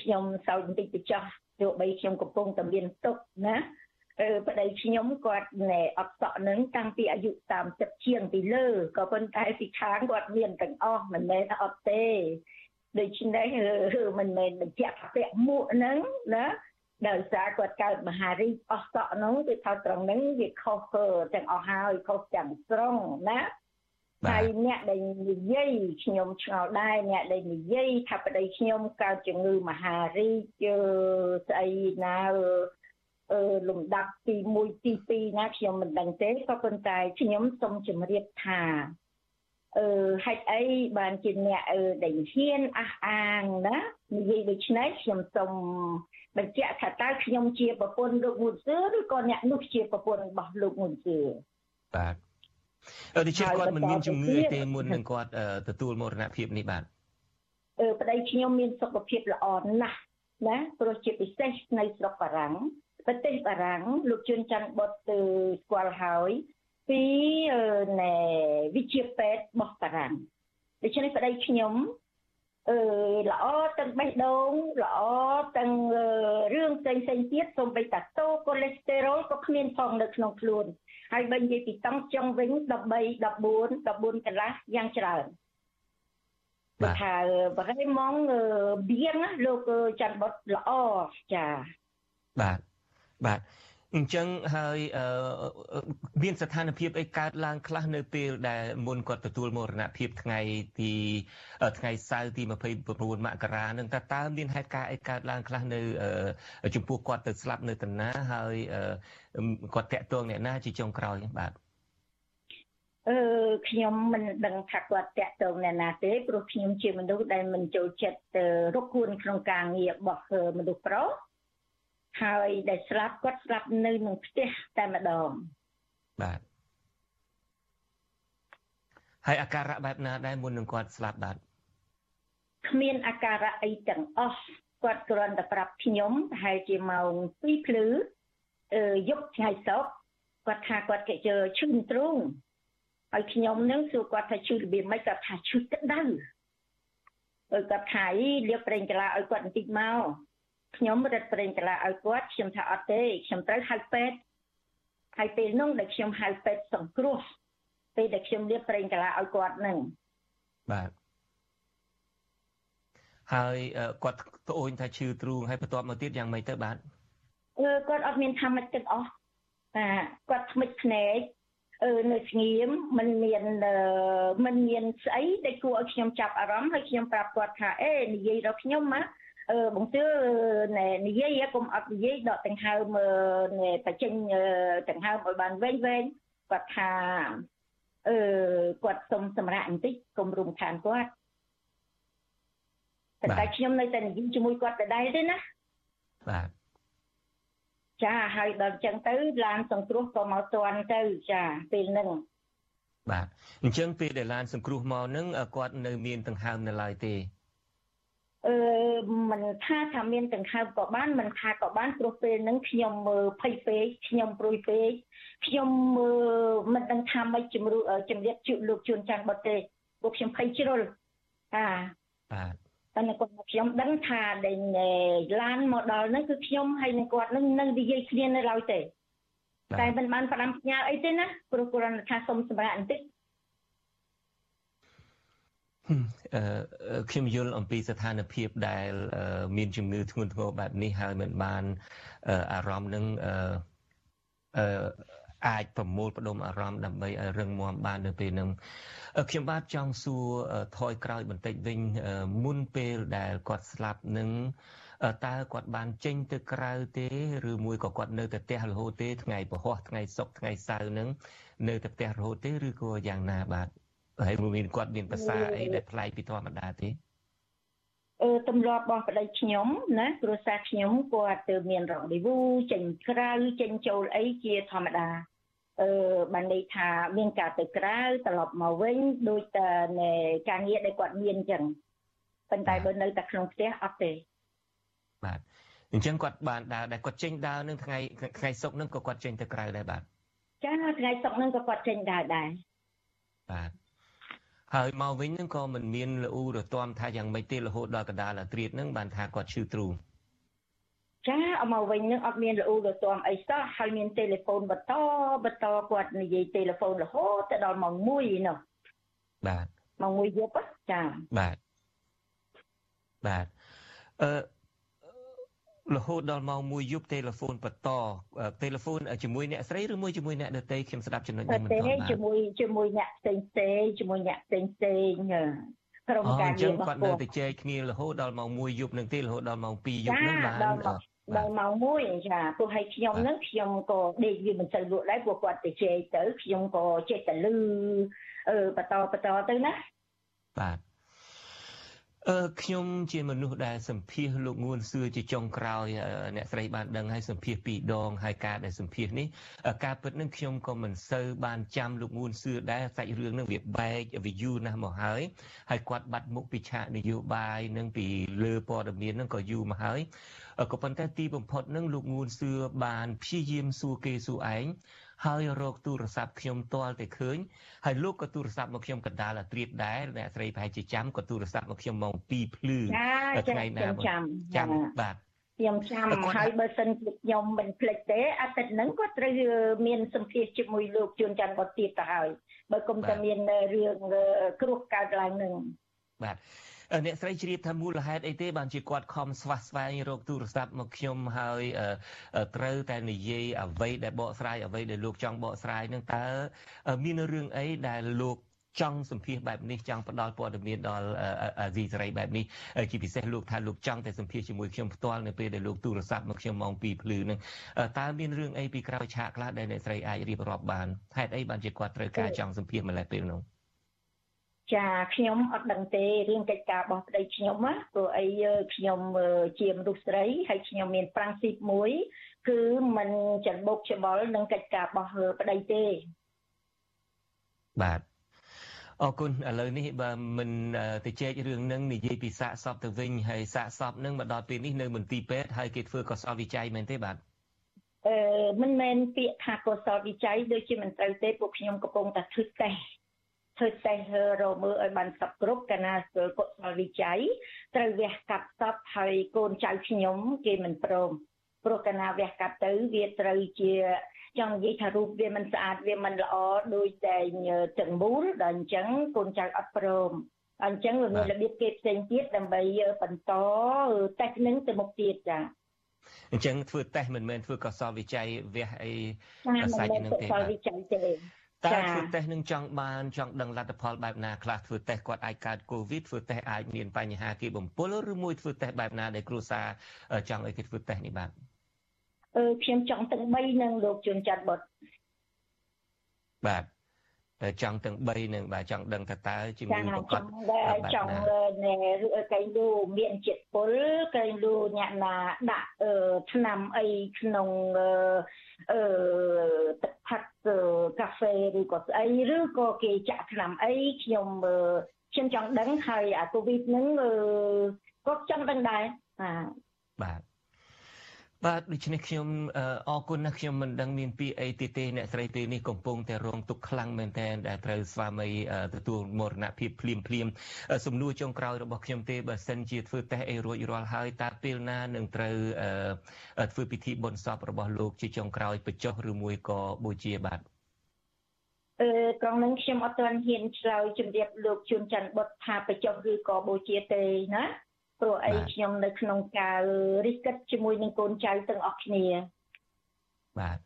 ខ្ញុំសោយបន្តិចទៅចោះទោះបីខ្ញុំកំពុងតែមានទុកណាអឺប្តីខ្ញុំគាត់ណែអត់សក់នឹងតាំងពីអាយុ30ជាងពីលើក៏ប៉ុន្តែពីខាងគាត់មានទាំងអស់មិនមែនអត់ទេដូច្នេះមិនមែនបញ្ជាក់ពាក់មួកហ្នឹងណាដោយសារគាត់កើតមហារីកអស់សក់នោះគឺថាត្រង់ហ្នឹងវាខុសទាំងអស់ហើយខុសទាំងស្រុងណា ហើយអ្នកដែលនិយាយខ្ញុំឆ្ងល់ដែរអ្នកដែលនិយាយថាប្តីខ្ញុំកើតជំងឺមហារីកស្អីណាអឺលំដាប់ទី1ទី2ណាខ្ញុំមិនដឹងទេក៏ប៉ុន្តែខ្ញុំសូមជម្រាបថាអឺហេតុអីបានជាអ្នកអឺដែលហ៊ានអះអាងណានិយាយដូច្នេះខ្ញុំសូមបញ្ជាក់ថាតើខ្ញុំជាប្រពន្ធលោកមុនសឿឬក៏អ្នកនោះជាប្រពន្ធរបស់លោកមុនសឿបាទ ដូច្នេះគាត់មិនមានជំងឺទេមុននឹងគាត់ទទួលមរណភាពនេះបាទអឺប្តីខ្ញុំមានសុខភាពល្អណាស់ណាព្រោះជាពិសេសនៅស្រុកបារាំងប្រទេសបារាំងលោកជួនច័ន្ទបុតទៅស្គាល់ហើយពីណែវិជាពេទ្យរបស់បារាំងដូច្នេះប្តីខ្ញុំអឺល្អទាំងបេះដូងល្អទាំងរឿងផ្សេងផ្សេងទៀតសូម្បីតាតូកូលេស្តេរ៉ុលក៏គ្មានផងនៅក្នុងខ្លួន ហើយបើនិយាយពីតង់ចុងវិញ13 14 14កន្លះយ៉ាងច្រើនបាទថាបរិមងបៀងលោកច័ន្ទបុតល្អចាបាទបាទ អញ្ចឹងហើយមានស្ថានភាពអីកើតឡើងខ្លះនៅពេលដែលមុនគាត់ទទួលមរណភាពថ្ងៃទីថ្ងៃសៅរ៍ទី29មករានឹងតើតើមានហេតុការណ៍អីកើតឡើងខ្លះនៅចំពោះគាត់ទៅស្លាប់នៅតាណាហើយគាត់តាក់ទងអ្នកណាជាចុងក្រោយបាទអឺខ្ញុំមិនដឹងថាគាត់តាក់ទងអ្នកណាទេព្រោះខ្ញុំជាមនុស្សដែលមិនចូលចិត្តរកខ្លួនក្នុងការងាររបស់មនុស្សប្រុស ហើយដែលស្លាប់គាត់ស្លាប់នៅក្នុងផ្ទះតែម្ដងបាទហើយអាការៈបែបណាដែរមុននឹងគាត់ស្លាប់បាទគ្មានអាការៈអីទាំងអស់គាត់គ្រាន់តែប្រាប់ខ្ញុំប្រហែលជាម៉ោង2ភ្លឺអឺយប់ថ្ងៃសុក្រគាត់ថាគាត់គេជើឈឺទ្រូងហើយខ្ញុំនឹងសួរគាត់ថាឈឺរបៀបម៉េចគាត់ថាឈឺក្តៅអឺគាត់ថាអីលាបប្រេងកាឡាឲ្យគាត់បន្តិចមក ខ្ញុំរត់ប្រេងកាឡាឲ្យគាត់ខ្ញុំថាអត់ទេខ្ញុំត្រូវហៅពេទ្យហើយពេលនោះដែលខ្ញុំហៅពេទ្យសង្គ្រោះពេលដែលខ្ញុំលាបប្រេងកាឡាឲ្យគាត់នឹងបាទហើយគាត់ត្អូញថាឈឺទ្រូងហើយបន្ទាប់មកទៀតយ៉ាងម៉េចទៅបាទអឺគាត់អត់មានថាម៉េចទាំងអស់ បាទគាត់ថ្មិចភ្នែកអឺនៅស្ងៀមมันមានมันមានស្អីដែលគួរឲ្យខ្ញុំចាប់អារម្មណ៍ហើយខ្ញុំប្រាប់គាត់ថាអេនិយាយដល់ខ្ញុំណាអឺ បងទឿណែនិយាយកុំអត់និយាយដកដង្ហើមណែបញ្ចេញដង្ហើមឲ្យបានវែងវែងគាត់ថាអឺគាត់សុំសម្រាប់បន្តិចកុំរំខានគាត់តែខ្ញុំនៅតែនិយាយជាមួយគាត់ដដែលទេណាបាទចាហើយដល់អញ្ចឹងទៅឡានសង្គ្រោះក៏មកទាន់ទៅចាពេលហ្នឹងបាទអញ្ចឹងពេលដែលឡានសង្គ្រោះមកហ្នឹងគាត់នៅមានដង្ហើមនៅឡើយទេ អឺមិនថាថាមានដង្ហើមក៏បានមិនថាក៏បានព្រោះពេលហ្នឹងខ្ញុំមើលភ័យពេកខ្ញុំព្រួយពេកខ្ញុំមើលមិនដឹងថាម៉េចជំរុំជំរាបជូលោកជួនច័ន្ទបតទេពួកខ្ញុំភ័យជ្រុលអាបាទតែគាត់ខ្ញុំដឹងថាដែលឡានមកដល់ហ្នឹងគឺខ្ញុំហើយនឹងគាត់នឹងនឹងនិយាយគ្នានៅឡើយទេតែមិនបានផ្ដាំផ្ញើអីទេណាព្រោះគាត់ថាសុំសម្រាប់បន្តិចអឺ ខ្ញុំយល់អំពីស្ថានភាពដែលមានជំងឺធ្ងន់ធ្ងរបែបនេះហើយមិនបានអារម្មណ៍នឹងអឺអាចប្រមូលផ្ដុំអារម្មណ៍ដើម្បីឲ្យរឹងមាំបាននៅពេលហ្នឹងខ្ញុំបាទចង់សួរថយក្រោយបន្តិចវិញមុនពេលដែលគាត់ស្លាប់នឹងតើគាត់បានចេញទៅក្រៅទេឬមួយក៏គាត់នៅតែផ្ទះរហូតទេថ្ងៃពហុថ្ងៃសុក្រថ្ងៃសៅរ៍នឹងនៅតែផ្ទះរហូតទេឬក៏យ៉ាងណាបាទ ហើយមានគាត់មានភាសាអីដែលប្លែកពីធម្មតាទេអឺទម្លាប់របស់ប្តីខ្ញុំណាគ្រួសារខ្ញុំគាត់ទៅមានរ៉ូឌីវូចេញក្រៅចេញចូលអីជាធម្មតាអឺបានន័យថាមានការទៅក្រៅត្រឡប់មកវិញដូចតែការងារដែលគាត់មានអញ្ចឹងប៉ុន្តែបើនៅតែក្នុងផ្ទះអត់ទេបាទអញ្ចឹងគាត់បានដើរដែលគាត់ចេញដើរនឹងថ្ងៃថ្ងៃសុកនឹងក៏គាត់ចេញទៅក្រៅដែរបាទចាថ្ងៃសុកនឹងក៏គាត់ចេញដើរដែរបាទ ហើយមកវិញនឹងក៏មិនមានលូរទាំថាយ៉ាងម៉េចទេរហូតដល់កដាលអាត្រៀតនឹងបានថាគាត់ឈឺទ្រូងចាអមកវិញនឹងអត់មានលូរទាំអីសោះហើយមានទូរស័ព្ទបន្តបន្តគាត់និយាយទូរស័ព្ទរហូតទៅដល់ម៉ោង1នោះបាទម៉ោង1យប់ចាបាទបាទអឺ រហូតដល់ម៉ោង1យប់ទូរស័ព្ទបន្តទូរស័ព្ទជាមួយអ្នកស្រីឬមួយជាមួយអ្នកដទៃខ្ញុំស្ដាប់ចំណុចនេះមិនទាន់បាទជាមួយជាមួយអ្នកផ្សេងផ្សេងជាមួយអ្នកផ្សេងផ្សេងក្រុមការងាររបស់គាត់នៅតែជែកគ្នារហូតដល់ម៉ោង1យប់នឹងទេរហូតដល់ម៉ោង2យប់នឹងបានដល់ម៉ោង1ចាព្រោះឲ្យខ្ញុំហ្នឹងខ្ញុំក៏ដេកវាមិនសូវលក់ដែរព្រោះគាត់ទៅជែកទៅខ្ញុំក៏ចេះតែលឺអឺបន្តបន្តទៅណាបាទ អឺខ្ញុំជាមនុស្សដែលសម្ភាសលោកងួនសឿជាចុងក្រោយអ្នកស្រីបានដឹងហើយសម្ភាសពីរដងហើយការដែលសម្ភាសនេះការពិតនឹងខ្ញុំក៏មិនសូវបានចាំលោកងួនសឿដែរសាច់រឿងនឹងវាបែកវាយូរណាស់មកហើយហើយគាត់បាត់មុខពីឆាកនយោបាយនឹងពីលើព័ត៌មាននឹងក៏យូរមកហើយក៏ប៉ុន្តែទីបំផុតនឹងលោកងួនសឿបានព្យាយាមសួរគេសួរឯង ហើយរកទូរស័ព្ទខ្ញុំទាល់តែឃើញហើយលោកក៏ទូរស័ព្ទមកខ្ញុំកណ្ដាលអាត្រៀតដែរអ្នកស្រីប្រហែលជាចាំក៏ទូរស័ព្ទមកខ្ញុំម៉ោង2ភ្លឺថ្ងៃណាចាំចាំបាទខ្ញុំចាំហើយបើសិនជាខ្ញុំមិនភ្លេចទេអាទិត្យហ្នឹងគាត់ត្រូវមានសម្ភារជាមួយលោកជួនច័ន្ទគាត់ទៀតទៅហើយបើគុំតែមានរឿងគ្រោះកើតឡើងនឹងបាទ អ្នកស្រីជ្រាបថាមូលហេតុអីទេបានជាគាត់ខំស្វះស្វែងរកទូរស័ព្ទមកខ្ញុំហើយត្រូវតែនិយាយអ្វីដែលបកស្រាយអ្វីដែលលោកចង់បកស្រាយនឹងតើមានរឿងអីដែលលោកចង់សម្ភាសបែបនេះចង់ផ្ដល់ព័ត៌មានដល់អាស៊ីសេរីបែបនេះជាពិសេសលោកថាលោកចង់តែសម្ភាសជាមួយខ្ញុំផ្ទាល់នៅពេលដែលលោកទូរស័ព្ទមកខ្ញុំម៉ោង2ភ្លឺនឹងតើមានរឿងអីពីក្រោយឆាកខ្លះដែលអ្នកស្រីអាចរៀបរាប់បានហេតុអីបានជាគាត់ត្រូវការចង់សម្ភាសម្លេះពេលនោះ ចាខ្ញុំអត់ដឹងទេរឿងកិច្ចការរបស់ប្តីខ្ញុំណាព្រោះអីខ្ញុំជាមនុស្សស្រីហើយខ្ញុំមានប្រាំងស៊ីបមួយគឺมันច្របូកច្បល់នឹងកិច្ចការរបស់ប្តីទេបាទអរគុណឥឡូវនេះបើមិនទៅជែករឿងនឹងនិយាយពីសាកសពទៅវិញហើយសាកសពនឹងមកដល់ពេលនេះនៅមន្ទីរពេទ្យហើយគេធ្វើកសលវិច័យមែនទេបាទអឺមិនមែនពាក្យថាកសលវិច័យដូចជាមិនត្រូវទេពួកខ្ញុំកំពុងតែធ្វើតេស្ត ធ្វើតេស្តរមើលឲ្យបានសពគ្រប់កាលណាស្គាល់កុសលវិច័យត្រូវវះកាត់សពហើយកូនចៅខ្ញុំគេមិនព្រមព្រោះកាលណាវះកាត់ទៅវាត្រូវជាចង់និយាយថារូបវាមិនស្អាតវាមិនល្អដូចតែទាំងមូលដល់អញ្ចឹងកូនចៅអត់ព្រមអញ្ចឹងវាមានរបៀបគេផ្សេងទៀតដើម្បីបន្តតេស្តនឹងទៅមុខទៀតចាអញ្ចឹងធ្វើតេស្តមិនមែនធ្វើកសលវិច័យវះអីសាច់នឹងទេបាទវិច័យទេ តើធ្វើតេស្តនឹងចង់បានចង់ដឹងលទ្ធផលបែបណាខ្លះធ្វើតេស្តគាត់អាចកើតកូវីដធ្វើតេស្តអាចមានបញ្ហាគេបំពុលឬមួយធ្វើតេស្តបែបណាដែលគ្រួសារចង់ឲ្យគេធ្វើតេស្តនេះបាទអឺខ្ញុំចង់ទាំង3នឹងលោកជួនច័ន្ទបុតបាទ ចង់ទាំង3នឹងបាទចង់ដឹងថាតើជំងឺប្រកបចង់ណែកែងលូមានចិត្តពុលកែងលូញាក់ណាដាក់ឆ្នាំអីក្នុងអឺទឹកផឹកកាហ្វេឬក៏ស្អីឬក៏គេចាក់ឆ្នាំអីខ្ញុំខ្ញុំចង់ដឹងហើយអាកូវីដហ្នឹងក៏ចង់ដឹងដែរបាទបាទ បាទដូច្នេះខ្ញុំអរគុណណាស់ខ្ញុំមិនដឹងមានពីអីទៀតទេអ្នកស្រីពេលនេះកំពុងតែរងទុក្ខខ្លាំងមែនទែនដែលត្រូវស្វាមីទទួលមរណភាពភ្លាមភ្លាមសំណួរចុងក្រោយរបស់ខ្ញុំទេបើសិនជាធ្វើតេស្តអីរួចរាល់ហើយតើពេលណានឹងត្រូវធ្វើពិធីបុណ្យសពរបស់លោកជាចុងក្រោយបញ្ចុះឬមួយក៏បូជាបាទអឺត្រង់នឹងខ្ញុំអត់ទាន់ហ៊ានឆ្លើយជំរាបលោកជួនច័ន្ទបុតថាបញ្ចុះឬក៏បូជាទេណា ព្រោះអីខ្ញុំនៅក្នុងការរិះគិតជាមួយនឹងកូនចៅទាំងអស់គ្នាបាទ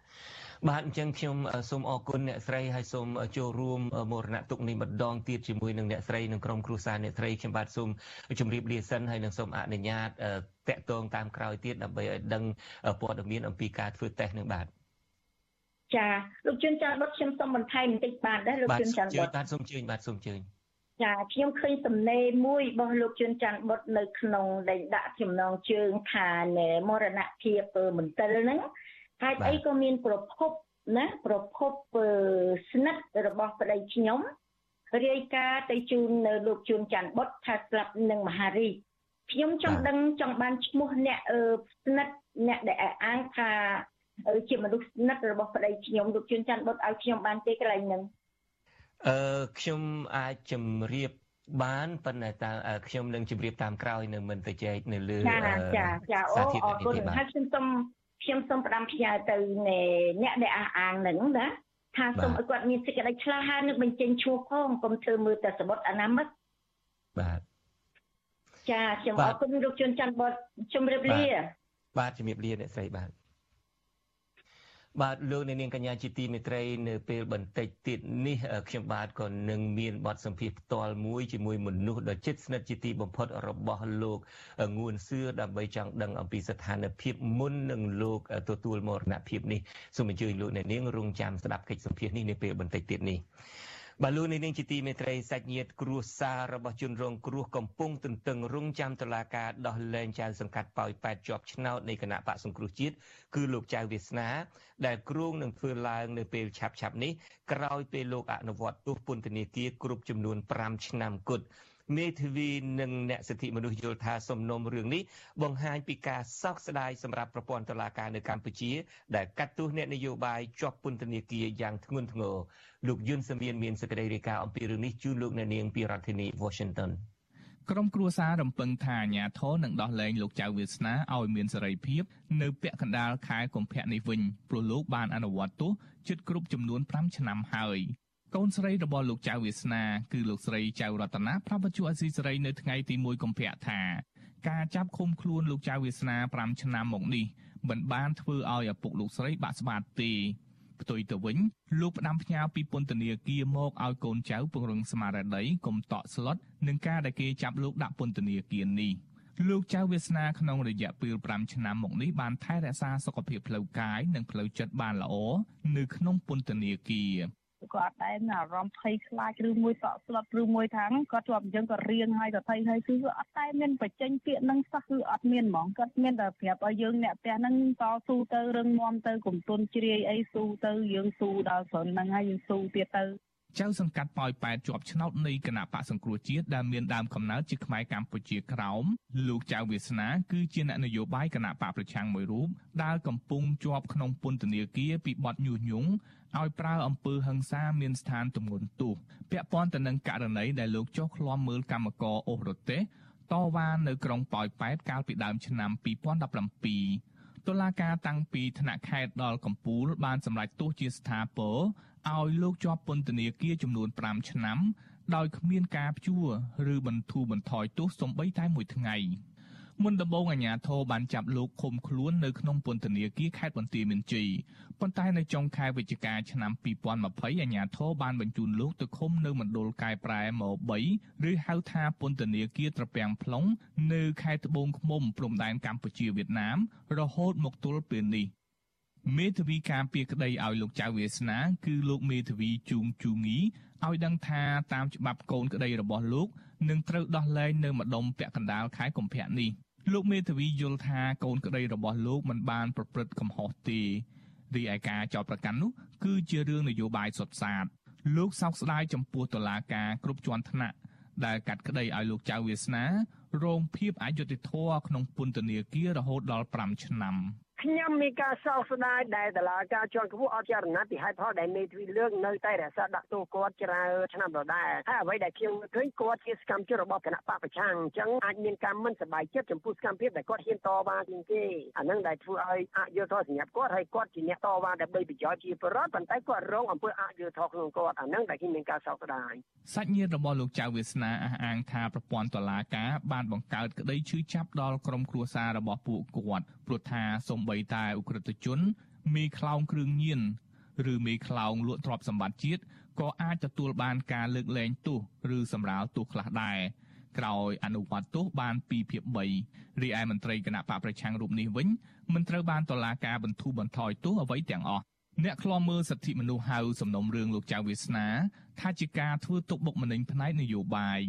បាទអញ្ចឹងខ្ញុំសូមអរគុណអ្នកស្រីហើយសូមចូលរួមមរណទុកនេះម្ដងទៀតជាមួយនឹងអ្នកស្រីនិងក្រុមគ្រួសារអ្នកស្រីខ្ញុំបាទសូមជម្រាបលាសិនហើយនឹងសូមអនុញ្ញាតតាក់ទងតាមក្រោយទៀតដើម្បីឲ្យដឹងព័ត៌មានអំពីការធ្វើតេស្តនឹងបាទចាលោកជួនចាន់បុតខ្ញុំសូមបន្ថែមបន្តិចបាទដែរលោកជួនចាន់បុតបាទសូមជឿបាទសូមជឿ ចាខ្ញុំឃើញសំណេរមួយរបស់លោកជួនច័ន្ទបុតនៅក្នុងដែលដាក់ចំណងជើងថាមរណភាពមន្ទិលហ្នឹងហេតុអីក៏មានប្រភពណាប្រភពស្និទ្ធរបស់ប្តីខ្ញុំរាយការណ៍ទៅជូននៅលោកជួនច័ន្ទបុតថាស្លាប់នឹងមហារីកខ្ញុំចង់ដឹងចង់បានឈ្មោះអ្នកស្និទ្ធអ្នកដែលអាងថាជាមនុស្សស្និទ្ធរបស់ប្តីខ្ញុំលោកជួនច័ន្ទបុតឲ្យខ្ញុំបានទេកន្លែងហ្នឹង អឺខ្ញុំអាចជម្រាបបានប៉ុន្តែតើខ្ញុំនឹងជម្រាបតាមក្រោយនៅមិនទៅចែកនៅលើចាចាចាអូអរគុណហើយខ្ញុំសូមខ្ញុំសូមផ្ដាំផ្ញើទៅអ្នកដែលអះអាងនឹងណាថាសូមឲ្យគាត់មានសេចក្តីឆ្លាហាននឹងបញ្ចេញឈ្មោះផងកុំធ្វើមើលតែសមុទ្រអនាមិកបាទចាខ្ញុំអរគុណលោកជួនច័ន្ទបតជម្រាបលាបាទជម្រាបលាអ្នកស្រីបាទ បាទលោកអ្នកនាងកញ្ញាជាទីមេត្រីនៅពេលបន្តិចទៀតនេះខ្ញុំបាទក៏នឹងមានបទសម្ភាសន៍ផ្ទាល់មួយជាមួយមនុស្សដ៏ជិតស្និទ្ធជាទីបំផុតរបស់លោកងួនសឿដើម្បីចង់ដឹងអំពីស្ថានភាពមុននឹងលោកទទួលមរណភាពនេះសូមអញ្ជើញលោកអ្នកនាងរងចាំស្ដាប់កិច្ចសម្ភាសន៍នេះនៅពេលបន្តិចទៀតនេះ បាទលោកនាងជាទីមេត្រីសាច់ញាតិគ្រួសាររបស់ជនរងគ្រោះកំពុងទន្ទឹងរង់ចាំតុលាការដោះលែងចៅសង្កាត់ប៉ោយប៉ែតជាប់ឆ្នោតនៃគណៈបកសង្គ្រោះជាតិគឺលោកចៅវាសនា ដែលគ្រងនឹងធ្វើឡើងនៅពេលឆាប់ឆាប់នេះក្រោយពេលលោកអនុវត្តទោសពន្ធនាគារគ្រប់ចំនួន5ឆ្នាំគត់ មេធាវីនិងអ្នកសិទ្ធិមនុស្សយល់ថាសំណុំរឿងនេះបង្ហាញពីការសោកស្ដាយសម្រាប់ប្រព័ន្ធតុលាការនៅកម្ពុជា ដែលកាត់ទោសអ្នកនយោបាយជាប់ពន្ធនាគារយ៉ាងធ្ងន់ធ្ងរលោកយុនសមៀនមានសេចក្តីរាយការណ៍អំពីរឿងនេះជូនលោកអ្នកនាងពីរដ្ឋធានី Washington ក្រុមគ្រួសាររំពឹងថាអាញាធរនឹងដោះលែងលោកចៅវាសនាឲ្យមានសេរីភាពនៅពាក់កណ្ដាលខែកុម្ភៈនេះវិញព្រោះលោកបានអនុវត្តទោសជិតគ្រប់ចំនួន5ឆ្នាំហើយ កូនស្រីរបស់លោកចៅវាសនាគឺលោកស្រីចៅរតនាប្រាប់បច្ចុប្បន្នអសីសេរីនៅថ្ងៃទី1កុម្ភៈថាការចាប់ឃុំខ្លួនលោកចៅវាសនា5ឆ្នាំមកនេះមិនបានធ្វើឲ្យឪពុកលោកស្រីបាក់ស្បាតទេផ្ទុយទៅវិញលោកផ្ដាំផ្ញើពីពន្ធនាគារមកឲ្យកូនចៅពង្រឹងស្មារតីកុំតក់ស្លុតនឹងការដែលគេចាប់លោកដាក់ពន្ធនាគារនេះលោកចៅវាសនាក្នុងរយៈពេល5ឆ្នាំមកនេះបានថែរក្សាសុខភាពផ្លូវកាយនិងផ្លូវចិត្តបានល្អនៅក្នុងពន្ធនាគារ គាត់អត់ដែលមានអារម្មណ៍ភ័យខ្លាចឬមួយតក់ស្លុតឬមួយថាគាត់ជាប់អញ្ចឹងក៏រៀងហើយក៏ភ័យហើយគឺអត់តែមានបញ្ចេញពាក្យនឹងសោះគឺអត់មានហ្មងគាត់មានតែប្រាប់ឲ្យយើងអ្នកផ្ទះហ្នឹងតស៊ូទៅរឹងមាំទៅកុំទន់ជ្រាយអីស៊ូទៅយើងស៊ូដល់ព្រនហ្នឹងហើយយើងស៊ូទៀតទៅចៅសង្កាត់ប៉ោយប៉ែតជាប់ឆ្នោតនៃគណៈបកសង្គ្រោះជាតិដែលមានដើមកំណើតជាខ្មែរកម្ពុជាក្រោមលោកចៅវាសនាគឺជាអ្នកនយោបាយគណៈបកប្រឆាំងមួយរូបដែលកំពុងជាប់ក្នុងពន្ធនាគារពីបទញុះញង់ ឲ្យប្រើអំពើហិង្សាមានស្ថានទម្ងន់ទោសពាក់ព័ន្ធទៅនឹងករណីដែលលោកចុះឃ្លាំមើលកម្មករអូសរទេសតវ៉ានៅក្រុងប៉ោយប៉ែតកាលពីដើមឆ្នាំ2017តុលាការតាំងពីថ្នាក់ខេត្តដល់កំពូលបានសម្រេចទោសជាស្ថាពរឲ្យលោកជាប់ពន្ធនាគារចំនួន5ឆ្នាំ ដោយគ្មានការព្យួរឬបន្ធូរបន្ថយទោសសំបីតែមួយថ្ងៃ មុនដំបូងអាជ្ញាធរបានចាប់លោកឃុំខ្លួននៅក្នុងពន្ធនាគារខេត្តបន្ទាយមានជ័យប៉ុន្តែនៅចុងខែវិច្ឆិកាឆ្នាំ2020អាជ្ញាធរបានបញ្ជូនលោកទៅឃុំនៅមណ្ឌលកែប្រែម3ឬហៅថាពន្ធនាគារត្រពាំង plong នៅខេត្តត្បូងឃ្មុំព្រំដែនកម្ពុជាវៀតណាម រហូតមកទល់ពេលនេះមេធាវីការពារក្តីឲ្យលោកចៅវាសនាគឺលោកមេធាវីជួងជូងីឲ្យដឹងថាតាមច្បាប់កូនក្តីរបស់លោកនឹងត្រូវដោះលែងនៅម្ដុំពាក់កណ្ដាលខែកុម្ភៈនេះ លោកមេធាវីយល់ថាកូនក្តីរបស់លោកមិនបានប្រព្រឹត្តកំហុសទេរីឯការចោទប្រកាន់នោះគឺជារឿងនយោបាយសុទ្ធសាធលោកសោកស្ដាយចំពោះតុលាការគ្រប់ជាន់ថ្នាក់ដែលកាត់ក្តីឲ្យលោកចៅវាសនារងភាពអយុត្តិធម៌ក្នុងពន្ធនាគាររហូតដល់5ឆ្នាំ ខ្ញុំមានការសោកស្ដាយដែលតឡាការជាន់ខ្ពស់អត់ចារណពីហេតុផលដែលមេទ្វីលើកនៅតែរក្សាដាក់ទោសគាត់ច្រើនឆ្នាំដដែលហើយអ្វីដែលខ្ញុំឃើញគាត់ជាសកម្មជនរបស់គណៈបកប្រឆាំងអញ្ចឹងអាចមានការមិនសប្បាយចិត្តចំពោះសកម្មភាពដែលគាត់ហ៊ានតវ៉ាជាងគេអានឹងដែលធ្វើឲ្យអយុធធម៌សម្រាប់គាត់ហើយគាត់ជាអ្នកតវ៉ាដើម្បីប្រយោជន៍ជាប្រវត្តិប៉ុន្តែគាត់រងអំពើអយុធធម៌ក្នុងគាត់អានឹងដែលខ្ញុំមានការសោកស្ដាយសាច់ញាតិរបស់លោកចៅវាសនាអះអាងថាប្រព័ន្ធតុលាការបានបង្កើតក្តីឈឺចាប់ដល់ក្រុមគ្រួសាររបស់ពួកគាត់ព្រោះថាសូម្បីតែអ ுக ្រិតជនមេខ្លោងគ្រឿងញៀនឬមេខ្លោងលក់ទ្រព្យសម្បត្តិជាតិក៏អាចទទួលបានការលើកលែងទោសឬសម្រាលទោសខ្លះដែរក្រោយអនុវត្តទោសបាន2ភាគ3រីឯមន្ត្រីគណៈបកប្រឆាំងរូបនេះវិញមិនត្រូវបានតុលាការបន្ធូរបន្ថយទោសអ្វីទាំងអស់អ្នកខ្លំមើលសិទ្ធិមនុស្សហៅសំណុំរឿងលោកចៅវាសនាថាជាការធ្វើទុកបុកម្នេញផ្នែកនយោបាយ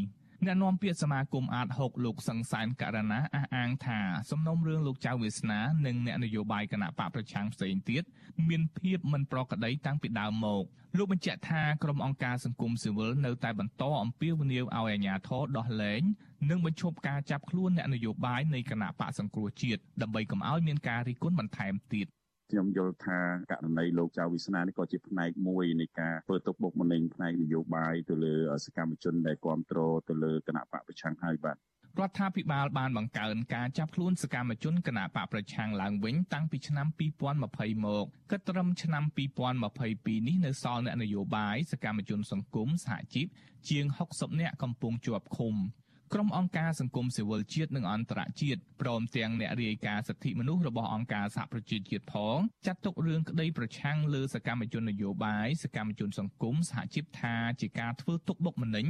អ្នកនាំពាក្យសមាគមអាត6លោកសង្សានករណាអះអាងថាសំណុំរឿងលោកចៅវាសនានិងអ្នកនយោបាយគណៈបកប្រឆាំងផ្សេងទៀតមានភាពមិនប្រក្រតីតាំងពីដើមមកលោកបញ្ជាក់ថាក្រុមអង្គការសង្គមស៊ីវិលនៅតែបន្តអំពាវនាវឲ្យអាជ្ញាធរដោះលែងនិងបញ្ឈប់ការចាប់ខ្លួនអ្នកនយោបាយនៃគណៈបកសង្គ្រោះជាតិដើម្បីកុំឲ្យមានការរិះគន់បន្ថែមទៀត ខ្ញុំយល់ថាករណីលោកចៅវិស្នានេះក៏ជាផ្នែកមួយនៃការធ្វើទុកបុកម្នេញផ្នែកនយោបាយទៅលើសកម្មជនដែលគ្រប់គ្រងទៅលើគណៈបកប្រឆាំងហើយបាទរដ្ឋាភិបាលបានបង្កើនការចាប់ខ្លួនសកម្មជនគណបកប្រឆាំងឡើងវិញតាំងពីឆ្នាំ2020មកគិតត្រឹមឆ្នាំ2022នេះនៅសល់អ្នកនយោបាយសកម្មជនសង្គមសហជីពជាង60នាក់កំពុងជាប់ឃុំ ក្រុមអង្គការសង្គមស៊ីវិលជាតិនិងអន្តរជាតិព្រមទាំងអ្នករាយការណ៍សិទ្ធិមនុស្សរបស់អង្គការសហប្រជាជាតិផងចាត់ទុករឿងក្តីប្រឆាំងលើសកម្មជននយោបាយសកម្មជនសង្គមសហជីពថាជាការធ្វើទុកបុកម្នេញ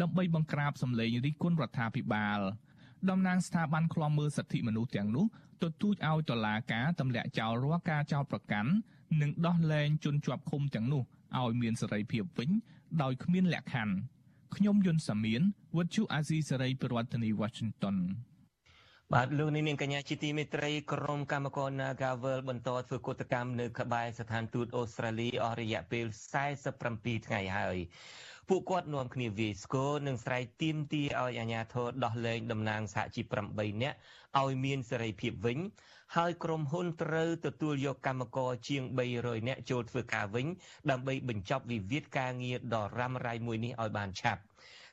ដើម្បីបង្ក្រាបសម្លេងរិះគន់រដ្ឋាភិបាលតំណាងស្ថាប័នឃ្លាំមើលសិទ្ធិមនុស្សទាំងនោះទទូចឲ្យតុលាការទម្លាក់ចោលរាល់ការចោទប្រកាន់និងដោះលែងជនជាប់ឃុំទាំងនោះឲ្យមានសេរីភាពវិញដោយគ្មានលក្ខខណ្ឌ ខ្ញុំយុនសាមៀនវុទ្ធុអាស៊ីសេរីប្រធានាធិបតី Washington បាទលោកនាងកញ្ញាជាទីមេត្រីក្រុមកម្មករ Nagavel បន្តធ្វើកតកម្មនៅក្បែរស្ថានទូតអូស្ត្រាលីអស់រយៈពេល47ថ្ងៃហើយ ពួកគាត់នាំគ្នាវាយស្គរនិងស្រែកទាមទារឲ្យអាជ្ញាធរដោះលែងតំណាងសហជីព8នាក់ឲ្យមានសេរីភាពវិញ ហើយក្រុមហ៊ុនត្រូវទទួលយកកម្មករជាង300នាក់ចូលធ្វើការវិញ ដើម្បីបញ្ចប់វិវាទការងារដ៏រ៉ាំរ៉ៃមួយនេះឲ្យបានឆាប់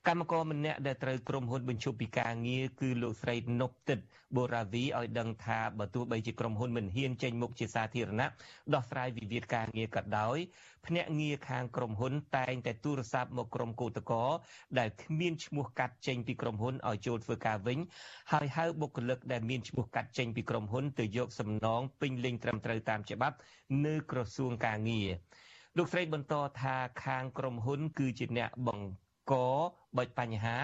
កម្មករម្នាក់ដែលត្រូវក្រុមហ៊ុនបញ្ឈប់ពីការងារគឺលោកស្រីនប់ទឹកបូរ៉ាវីឲ្យដឹងថាបើទោះបីជាក្រុមហ៊ុនមិនហ៊ានចេញមុខជាសាធារណៈដោះស្រាយវិវាទការងារក៏ដោយភ្នាក់ងារខាងក្រុមហ៊ុនតែងតែទូរស័ព្ទមកក្រុមកោតក្រដែលគ្មានឈ្មោះកាត់ចេញពីក្រុមហ៊ុនឲ្យចូលធ្វើការវិញហើយហៅបុគ្គលិកដែលមានឈ្មោះកាត់ចេញពីក្រុមហ៊ុនទៅយកសំណងពេញលេញត្រឹមត្រូវតាមច្បាប់នៅក្រសួងការងារលោកស្រីបន្តថាខាងក្រុមហ៊ុនគឺជាអ្នកបង្កបើកបញ្ហា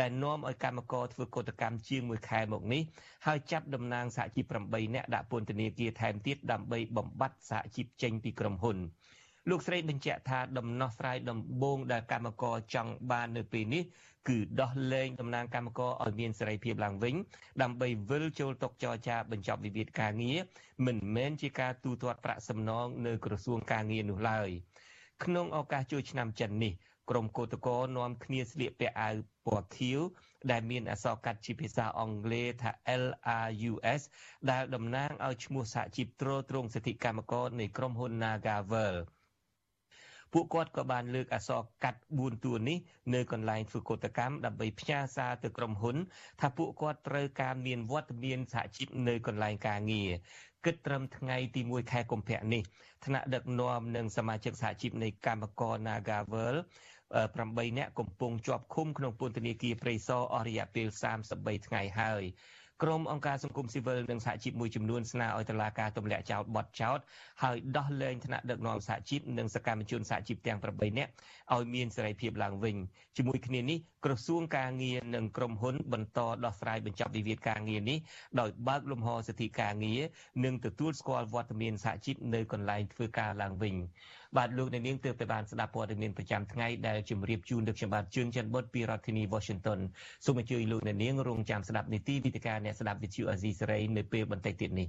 ដែលនាំឲ្យកម្មករធ្វើកតកម្មជាង1ខែមកនេះហើយចាប់តំណាងសហជីព8នាក់ដាក់ពន្ធនាគារថែមទៀតដើម្បីបំបត្តិសហជីពចេញពីក្រុមហ៊ុនលោកស្រីបញ្ជាក់ថាដំណោះស្រាយដំបូងដែលកម្មករចង់បាននៅពេលនេះគឺដោះលែងតំណាងកម្មករឲ្យមានសេរីភាពឡើងវិញ ដើម្បីវិលចូលតុចរចាបញ្ចប់វិវាទការងារមិនមែនជាការទូទាត់ប្រាក់សំណងនៅក្រសួងការងារនោះឡើយក្នុងឱកាសជួយឆ្នាំចិននេះ ក្រុមកោតក្រនាំគ្នាស្លៀកពាក់អាវពណ៌ខៀវដែលមានអក្សរកាត់ជាភាសាអង់គ្លេសថា LRUS ដែលតំណាងឲ្យឈ្មោះសហជីពទ្រទ្រង់សិទ្ធិកម្មករនៃក្រុមហ៊ុន Nagavel ពួកគាត់ក៏បានលើកអក្សរកាត់4តួនេះនៅកន្លែងធ្វើកតកម្មដើម្បីផ្ញើសារទៅក្រុមហ៊ុន ថាពួកគាត់ត្រូវការមានវត្តមានសហជីពនៅកន្លែងការងារគិតត្រឹមថ្ងៃទី1ខែកុម្ភៈនេះថ្នាក់ដឹកនាំនិងសមាជិកសហជីពនៃកម្មករ Nagavel 8នាក់កំពុងជាប់ឃុំក្នុងពន្ធនាគារព្រៃសរអស់រយៈពេល33ថ្ងៃហើយក្រុមអង្គការសង្គមស៊ីវិលនិងសហជីពមួយចំនួនស្នើឲ្យតុលាការទម្លាក់ចោលបទចោទហើយដោះលែងថ្នាក់ដឹកនាំសហជីពនិងសកម្មជនសហជីពទាំង8នាក់ឲ្យមានសេរីភាពឡើងវិញជាមួយគ្នានេះ ក្រសួងការងារនិងក្រុមហ៊ុន បន្តដោះស្រាយបញ្ចប់វិវាទការងារនេះដោយបើកលំហសិទ្ធិការងារនិងទទួលស្គាល់វត្តមានសហជីពនៅកន្លែងធ្វើការឡើងវិញបាទលោកអ្នកនាងទើបតែបានស្ដាប់ព័ត៌មានប្រចាំថ្ងៃដែលជម្រាបជូនដល់ខ្ញុំបាទជឿនច័ន្ទបុតពីរដ្ឋធានី Washington សូមអញ្ជើញលោកអ្នកនាងរងចាំស្ដាប់នីតិវិទ្យាអ្នកស្ដាប់វិទ្យុអាស៊ីសេរីនៅពេលបន្តិចទៀតនេះ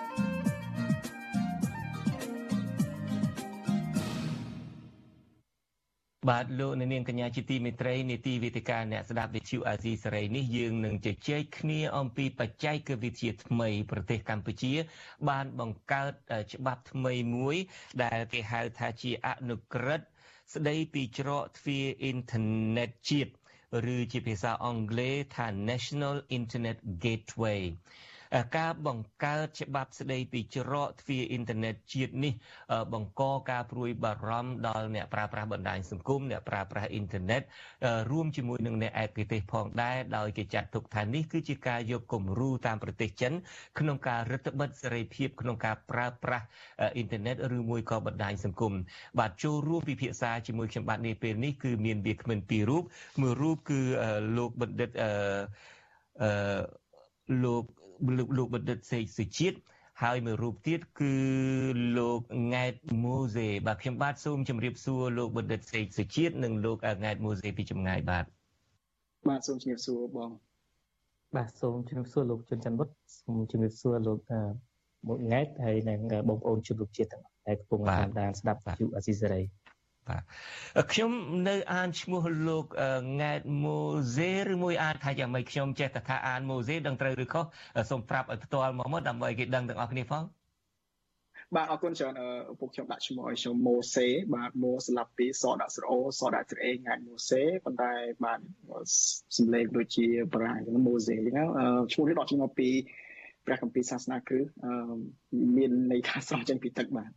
បាទលោកនាងកញ្ញាជាទីមេត្រីនីតិវិទ្យាអ្នកស្ដាប់វិទ្យុអាស៊ីសេរីនេះយើងនឹងជជែកគ្នាអំពីបច្ចេកវិទ្យាថ្មីប្រទេសកម្ពុជា បានបង្កើតច្បាប់ថ្មីមួយ ដែលគេហៅថាជាអនុក្រឹត្យស្ដីពីច្រកទ្វារអ៊ីនធឺណិតជាតិឬជាភាសាអង់គ្លេសថា National Internet Gateway ការបង្កើតច្បាប់ស្ដីពីច្រកទ្វារអ៊ីនធឺណិតជាតិនេះ បង្កការព្រួយបារម្ភដល់អ្នកប្រើប្រាស់បណ្ដាញសង្គមអ្នកប្រើប្រាស់អ៊ីនធឺណិតរួមជាមួយនឹងអ្នកឯកទេសផងដែរដោយគេចាត់ទុកថានេះគឺជាការយកគំរូតាមប្រទេសចិនក្នុងការរដ្ឋបិទសេរីភាពក្នុងការប្រើប្រាស់អ៊ីនធឺណិតឬមួយក៏បណ្ដាញសង្គមបាទចូលរួមពិភាក្សាជាមួយខ្ញុំបាទនាពេលនេះគឺមានវាគ្មិនពីររូបមួយរូបគឺលោកបណ្ឌិតអឺលោក លោកលោកបណ្ឌិតសេកសុជាតិហើយមួយរូបទៀតគឺលោកង៉ែតម៉ូសេបាទខ្ញុំបាទសូមជម្រាបសួរលោកបណ្ឌិតសេកសុជាតិនិងលោកង៉ែតម៉ូសេពីចម្ងាយបាទបាទសូមជម្រាបសួរបងបាទសូមជម្រាបសួរលោកជុនច័ន្ទបុតសូមជម្រាបសួរលោកមកង៉ែតហើយនិងបងប្អូនជនរួមជាតិទាំងអស់ដែលកំពុងតាមដានស្ដាប់វិទ្យុអាស៊ីសេរី បាទខ្ញុំនៅអានឈ្មោះលោកង៉ែតម៉ូសេឬមួយអានថាយ៉ាងម៉េចខ្ញុំចេះតែថាអានម៉ូសេដឹងត្រូវឬខុសសូមប្រាប់ឲ្យផ្ទាល់មកមកដើម្បីគេដឹងទាំងអស់គ្នាផងបាទអរគុណច្រើនឪពុកខ្ញុំដាក់ឈ្មោះឲ្យខ្ញុំម៉ូសេបាទម៉ូស្លាប់ពីសដាក់ស្រអូសដាក់ស្រអេងាយម៉ូសេប៉ុន្តែបាទសំឡេងដូចជាប្រាំងម៉ូសេអញ្ចឹងឈ្មោះនេះដកចេញមកពីព្រះគម្ពីរសាសនាគ្រឹះមានន័យថាស្រស់ចេញពីទឹកបាទ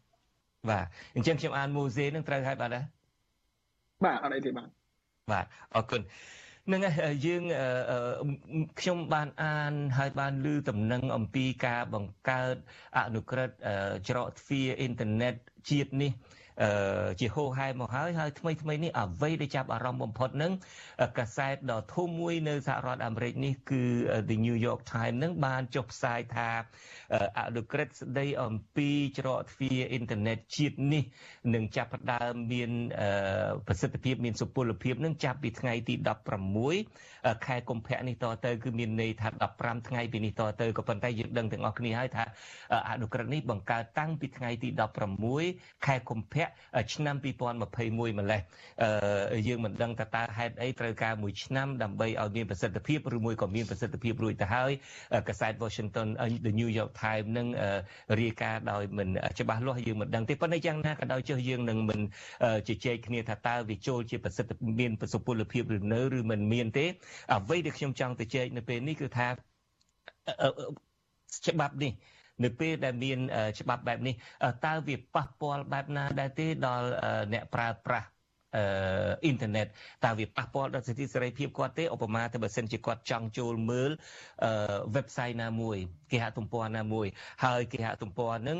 បាទអញ្ចឹងខ្ញុំអានម៉ូសេនឹងត្រូវហើយបាទណាបាទអត់អីទេបាទបាទអរគុណនឹងយើងខ្ញុំបានអានហើយបានឮដំណឹងអំពីការបង្កើតអនុក្រឹត្យច្រកទ្វារអ៊ីនធឺណិតជាតិនេះអឺ ជាហោហែមកហើយហើយថ្មីថ្មីនេះអ្វីដែលចាប់អារម្មណ៍បំផុតនឹងកាសែតដ៏ធំមួយនៅសហរដ្ឋអាមេរិកនេះគឺ The New York Times នឹងបានចុះផ្សាយថាអនុក្រឹត្យស្ដីអំពីច្រកទ្វារអ៊ីនធឺណិតជាតិនេះនឹងចាប់ផ្ដើមមានប្រសិទ្ធភាពមានសុពលភាពនឹងចាប់ពីថ្ងៃទី16ខែកុម្ភៈនេះតទៅគឺមានន័យថា15ថ្ងៃពីនេះតទៅក៏ប៉ុន្តែយើងដឹងទាំងអស់គ្នាហើយថាអនុក្រឹត្យនេះបង្កើតតាំងពីថ្ងៃទី16ខែកុម្ភៈឆ្នាំ2021ម្លេះយើងមិនដឹងថាតើហេតុអីត្រូវការមួយឆ្នាំដើម្បីឲ្យមានប្រសិទ្ធភាពឬមួយក៏មានប្រសិទ្ធភាពរួចទៅហើយកាសែត Washington The New York Times នឹងរាយការណ៍ដោយមិនច្បាស់លាស់យើងមិនដឹងទេប៉ុន្តែយ៉ាងណាក៏ដោយចុះយើងនឹងមិនជជែកគ្នាថាតើវាចូលជាប្រសិទ្ធមានប្រសិទ្ធភាពឬនៅឬមិនមានទេអ្វីដែលខ្ញុំចង់ទៅជែកនៅពេលនេះគឺថាច្បាប់នេះ នៅពេលដែលមានច្បាប់បែបនេះតើវាប៉ះពាល់បែបណាដែរទេដល់អ្នកប្រើប្រាស់អឺអ៊ីនធឺណិតតើវាប៉ះពាល់ដល់សិទ្ធិសេរីភាពគាត់ទេឧបមាទៅបើសិនជាគាត់ចង់ចូលមើលអឺ website ណាមួយគេហទំព័រណាមួយហើយគេហទំព័រហ្នឹង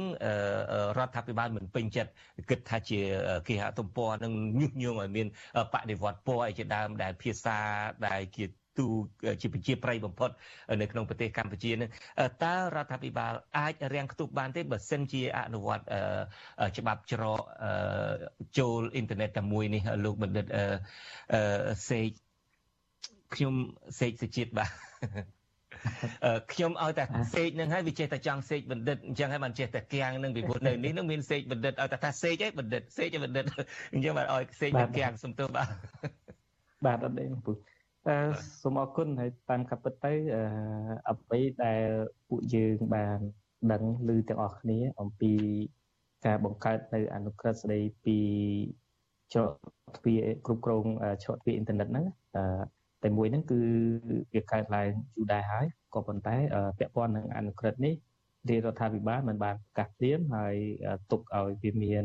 រដ្ឋាភិបាលមិនពេញចិត្តគិតថាជាគេហទំព័រនឹងញុះញង់ឲ្យមានបដិវត្តពណ៌អីជាដើមដែលភាសាដែលជា ទូជាប្រជាប្រិយបំផុតនៅក្នុងប្រទេសកម្ពុជានឹងតើរដ្ឋាភិបាលអាចរាំងខ្ទប់បានទេបើសិនជាអនុវត្តច្បាប់ច្រកចូលអ៊ីនធឺណិតតែមួយនេះលោកបណ្ឌិតសេកខ្ញុំសេកសុជាតិបាទខ្ញុំឲ្យតែសេកនឹងហើយវាចេះតែចង់សេកបណ្ឌិតអញ្ចឹងហើយបានចេះតែគាំងនឹងពីព្រោះនៅនេះនឹងមានសេកបណ្ឌិតឲ្យតែថាសេកឯងបណ្ឌិតសេកឯងបណ្ឌិតអញ្ចឹងបានឲ្យសេកទៅគាំងសំទោសបាទបាទអត់ទេពុទ្ធ សូមអរគុណហើយតាមកាពិតទៅអ្វីដែលពួកយើងបានដឹងឮទាំងអស់គ្នាអំពីការបង្កើតនៅអនុក្រឹត្យស្ដីពីច្រកទ្វារគ្រប់គ្រងច្រកទ្វារអ៊ីនធឺណិតហ្នឹងតែមួយហ្នឹងគឺវាកើតឡើងយូរដែរហើយក៏ប៉ុន្តែពាក់ព័ន្ធនឹងអនុក្រឹត្យនេះរាជរដ្ឋាភិបាលមិនបានប្រកាសព្រាមហើយទុកឲ្យវាមាន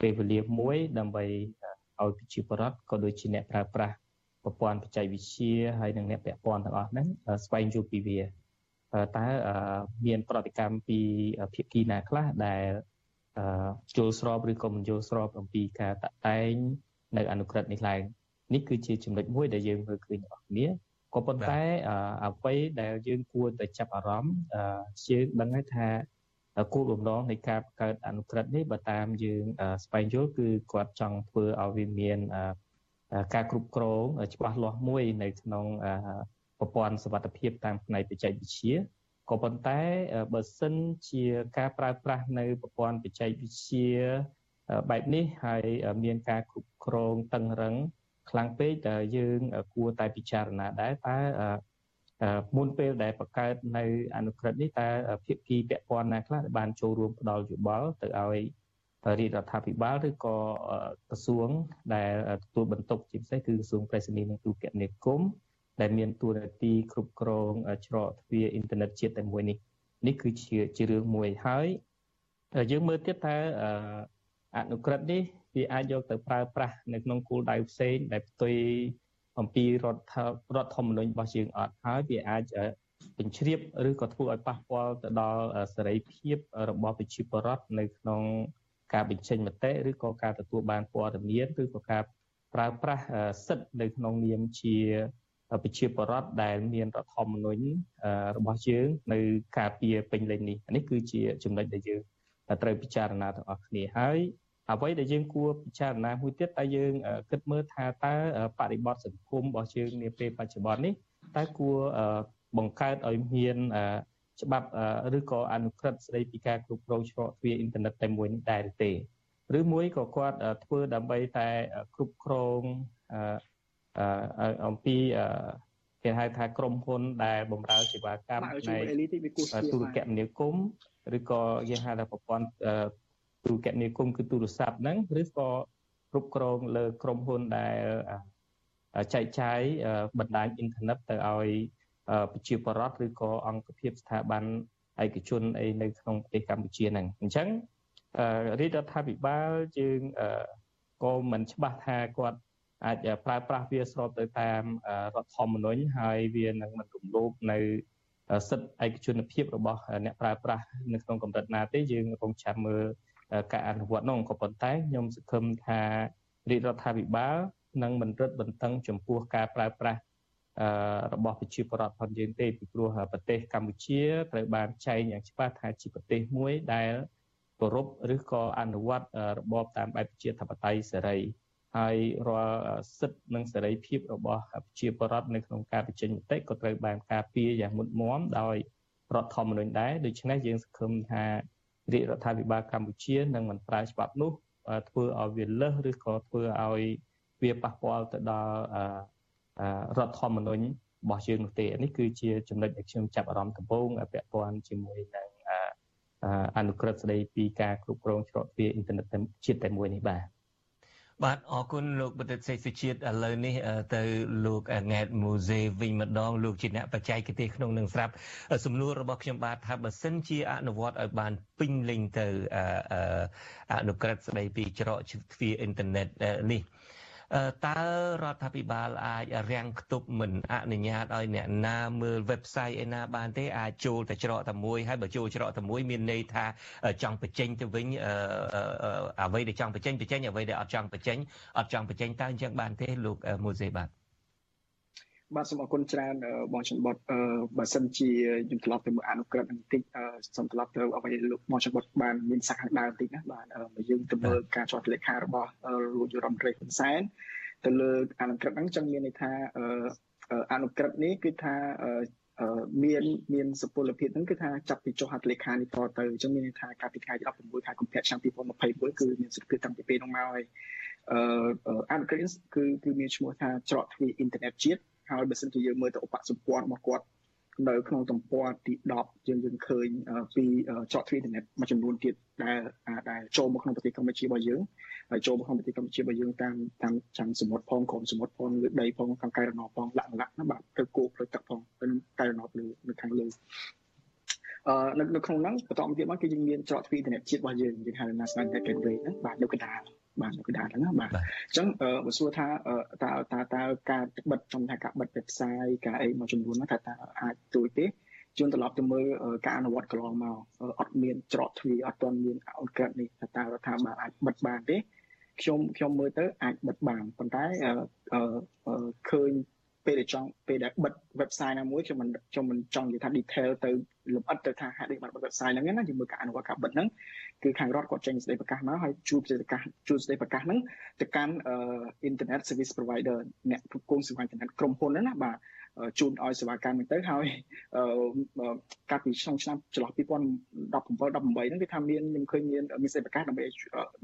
ពេលវេលាមួយដើម្បីឲ្យប្រជាពលរដ្ឋក៏ដូចជាអ្នកប្រើប្រាស់ ប្រព័ន្ធបច្ចេកវិទ្យាហើយនិងអ្នកពាក់ព័ន្ធទាំងអស់ហ្នឹងស្វែងយល់ពីវាតើមានប្រតិកម្មពីភាគីណាខ្លះដែលយល់ស្របឬក៏មិនយល់ស្របអំពីការតតែងនៅអនុក្រឹត្យនេះឡើងនេះគឺជាចំណុចមួយដែលយើងមើលឃើញអស់គ្នាក៏ប៉ុន្តែអ្វីដែលយើងគួរតែចាប់អារម្មណ៍យើងដឹងហើយថាគោលបំណងនៃការបង្កើតអនុក្រឹត្យនេះបើតាមយើងស្វែងយល់គឺគាត់ចង់ធ្វើឲ្យវាមាន ការគ្រប់គ្រងច្បាស់លាស់មួយនៅក្នុងប្រព័ន្ធសវត្ថភាពតាមផ្នែកបច្ចេកវិទ្យាក៏ប៉ុន្តែបើសិនជាការប្រើប្រាស់នៅប្រព័ន្ធបច្ចេកវិទ្យាបែបនេះហើយមានការគ្រប់គ្រងតឹងរឹងខ្លាំងពេកដែលយើងគួរតែពិចារណាដែរតើមុនពេលដែលបង្កើតនៅអនុក្រឹត្យនេះតើភាគីពាក់ព័ន្ធណាខ្លះបានចូលរួមផ្ដល់យោបល់ទៅឲ្យ រាជរដ្ឋាភិបាលឬក៏ក្រសួងដែលទទួលបន្ទុកជាពិសេសគឺក្រសួងប្រៃសណីនិងទូរគមនាគមន៍ដែលមានតួនាទីគ្រប់គ្រងច្រកទ្វារអ៊ីនធឺណិតជាតិតែមួយនេះនេះគឺជាជារឿងមួយហើយយើងមើលទៀតតើអនុក្រឹត្យនេះវាអាចយកទៅប្រើប្រាស់នៅក្នុងគោលដៅផ្សេងដែលផ្ទុយអំពីរដ្ឋរដ្ឋធម្មនុញ្ញរបស់យើងអត់ហើយវាអាចបញ្ជ្រាបឬក៏ធ្វើឲ្យប៉ះពាល់ទៅដល់សេរីភាពរបស់ប្រជាពលរដ្ឋនៅក្នុង ការបញ្ចេញមតិឬក៏ការទទួលបានព័ត៌មានឬក៏ការប្រើប្រាស់សិទ្ធិនៅក្នុងនាមជាប្រជាពលរដ្ឋដែលមានរដ្ឋធម្មនុញ្ញរបស់យើងនៅការពារពេញលេញនេះនេះគឺជាចំណុចដែលយើងត្រូវពិចារណាទាំងអស់គ្នាហើយអ្វីដែលយើងគួរពិចារណាមួយទៀតតែយើងគិតមើលថាតើបរិបទសង្គមរបស់យើងនាពេលបច្ចុប្បន្ននេះតើគួរបង្កើតឲ្យមាន ច្បាប់ឬក៏អនុក្រឹត្យស្តីពីការគ្រប់គ្រងច្រកទ្វារអ៊ីនធឺណិតតែមួយនេះដែរទេឬមួយក៏គាត់ធ្វើដើម្បីតែគ្រប់គ្រងអំពីគេហៅថាក្រុមហ៊ុនដែលបម្រើសេវាកម្មផ្នែកទូរគមនាគមន៍ឬក៏យើងហៅថាប្រព័ន្ធទូរគមនាគមន៍គឺទូរស័ព្ទហ្នឹងឬក៏គ្រប់គ្រងលើក្រុមហ៊ុនដែលចែកចាយបណ្ដាញអ៊ីនធឺណិតទៅឲ្យ ប្រជាពលរដ្ឋឬក៏អង្គភាពស្ថាប័នឯកជនអីនៅក្នុងប្រទេសកម្ពុជាហ្នឹងអញ្ចឹងរាជរដ្ឋាភិបាលយើងក៏មិនច្បាស់ថាគាត់អាចប្រើប្រាស់វាស្របទៅតាមរដ្ឋធម្មនុញ្ញហើយវានឹងមិនរំលោភនៅសិទ្ធិឯកជនភាពរបស់អ្នកប្រើប្រាស់នៅក្នុងកម្រិតណាទេយើងរងចាំមើលការអនុវត្តនោះក៏ប៉ុន្តែខ្ញុំសង្ឃឹមថារាជរដ្ឋាភិបាលនឹងមិនរឹតបន្តឹងចំពោះការប្រើប្រាស់ របស់ប្រជាពលរដ្ឋផងយើងទេពីព្រោះប្រទេសកម្ពុជាត្រូវបានចែងយ៉ាងច្បាស់ថាជាប្រទេសមួយដែលគោរពឬក៏អនុវត្តរបបតាមបែបប្រជាធិបតេយ្យសេរីហើយរាល់សិទ្ធិនិងសេរីភាពរបស់ប្រជាពលរដ្ឋនៅក្នុងការបញ្ចេញមតិក៏ត្រូវបានការពារយ៉ាងមុតមមដោយរដ្ឋធម្មនុញ្ញដែរដូច្នេះយើងសង្ឃឹមថារាជរដ្ឋាភិបាលកម្ពុជានឹងមិនប្រើច្បាប់នោះធ្វើឲ្យវាលើសឬក៏ធ្វើឲ្យវាប៉ះពាល់ទៅដល់ រដ្ឋធម្មនុញ្ញរបស់យើងនោះទេនេះគឺជាចំណុចដែលខ្ញុំចាប់អារម្មណ៍ដំបូងពាក់ព័ន្ធជាមួយនឹងអនុក្រឹត្យស្ដីពីការគ្រប់គ្រងច្រកទ្វារអ៊ីនធឺណិតជាតិតែមួយនេះបាទបាទអរគុណលោកបណ្ឌិតសេកសុជាតិឥឡូវនេះទៅលោកង៉ែតមូសេវិញម្ដងលោកជាអ្នកបច្ចេកទេសក្នុងនឹងស្រាប់សំណួររបស់ខ្ញុំបាទថាបើសិនជាអនុវត្តឲ្យបានពេញលេញទៅអនុក្រឹត្យស្ដីពីច្រកទ្វារអ៊ីនធឺណិតនេះ តើរដ្ឋាភិបាលអាចរាំងខ្ទប់មិនអនុញ្ញាតឲ្យអ្នកណាមើល website ឯណាបានទេអាចចូលតែច្រកតែមួយហើយបើចូលច្រកតែមួយមានន័យថាចង់បញ្ចេញទៅវិញអ្វីដែលចង់បញ្ចេញបញ្ចេញអ្វីដែលអត់ចង់បញ្ចេញអត់ចង់បញ្ចេញតើអញ្ចឹងបានទេលោកមូសេបាទ បាទសូមអរគុណច្រើនបងច័ន្ទបតបើសិនជាខ្ញុំត្រឡប់ទៅមើលអនុក្រឹត្យបន្តិចសូមត្រឡប់ទៅអ្វីលោកបងច័ន្ទបតបានមានសាខាងដើមបន្តិចណាបាទមកយើងទៅមើលការចោទលេខារបស់លោកយុរ៉មត្រីហ៊ុនសែនទៅលើអនុក្រឹត្យហ្នឹងចឹងមានន័យថាអនុក្រឹត្យនេះគឺថាមានមានសុពលភាពហ្នឹងគឺថាចាប់ពីចុះហត្ថលេខានេះតទៅអញ្ចឹងមានន័យថាកាលពីថ្ងៃទី16ខែកុម្ភៈឆ្នាំ2021គឺមានសុពលភាពតាំងពីពេលនោះមកហើយអឺអនុក្រឹត្យគឺគឺមានឈ្មោះថាច្រកទ្វារអ៊ីនធឺណិតជាតិ ហើយបើសិនជាយើងមើលទៅឧបសម្ព័ន្ធរបស់គាត់នៅក្នុងទំព័រទី10យើងយើងឃើញពីចតទ្វីអ៊ីនធឺណិតមួយចំនួនទៀតដែលដែលចូលមកក្នុងប្រទេសកម្ពុជារបស់យើងហើយចូលមកក្នុងប្រទេសកម្ពុជារបស់យើងតាមតាមចាំសមុទ្រផងក្រុមសមុទ្រផងលើដីផងខាងកែរណបផងលក្ខណៈណាបាទទៅគោផ្លូវទឹកផងទៅកែរណបលើនៅខាងលើអឺនៅនៅក្នុងហ្នឹងបន្តមកទៀតមកគឺយើងមានច្រកទ្វីអ៊ីនធឺណិតជាតិរបស់យើងយើងហៅ National Internet Gateway ហ្នឹងបាទនៅកណ្ដាល បាទនៅកណ្ដាលហ្នឹងណាបាទអញ្ចឹងបើសួរថាតើតើតើការបិទចំថាការបិទ website ការអីមួយចំនួនហ្នឹងថាតើអាចទួយទេជួនត្រឡប់ទៅមើលការអនុវត្តកន្លងមកអត់មានច្រកទ្វារអត់ទាន់មានអូនក្រិតនេះថាតើរដ្ឋាភិបាលអាចបិទបានទេខ្ញុំខ្ញុំមើលទៅអាចបិទបានប៉ុន្តែឃើញពេលដែលចង់ពេលដែលបិទ website ណាមួយខ្ញុំមិនខ្ញុំមិនចង់និយាយថា detail ទៅលម្អិតទៅថាហេតុអីបានបិទ website ហ្នឹងណាយើងមើលការអនុវត្តការបិទហ្នឹង គឺខាងរដ្ឋគាត់ចេញសេចក្តីប្រកាសមកហើយជួបសេចក្តីប្រកាសជួបសេចក្តីប្រកាសហ្នឹងទៅកាន់ internet service provider អ្នកគ្រប់គ្រងសេវាអ៊ីនធឺណិតក្រុមហ៊ុនហ្នឹងណាបាទជូនឲ្យសេវាកម្មហ្នឹងទៅហើយកាលពីក្នុងឆ្នាំចន្លោះ2017 18ហ្នឹងគឺថាមានខ្ញុំឃើញមានមានសេចក្តីប្រកាសដើម្បី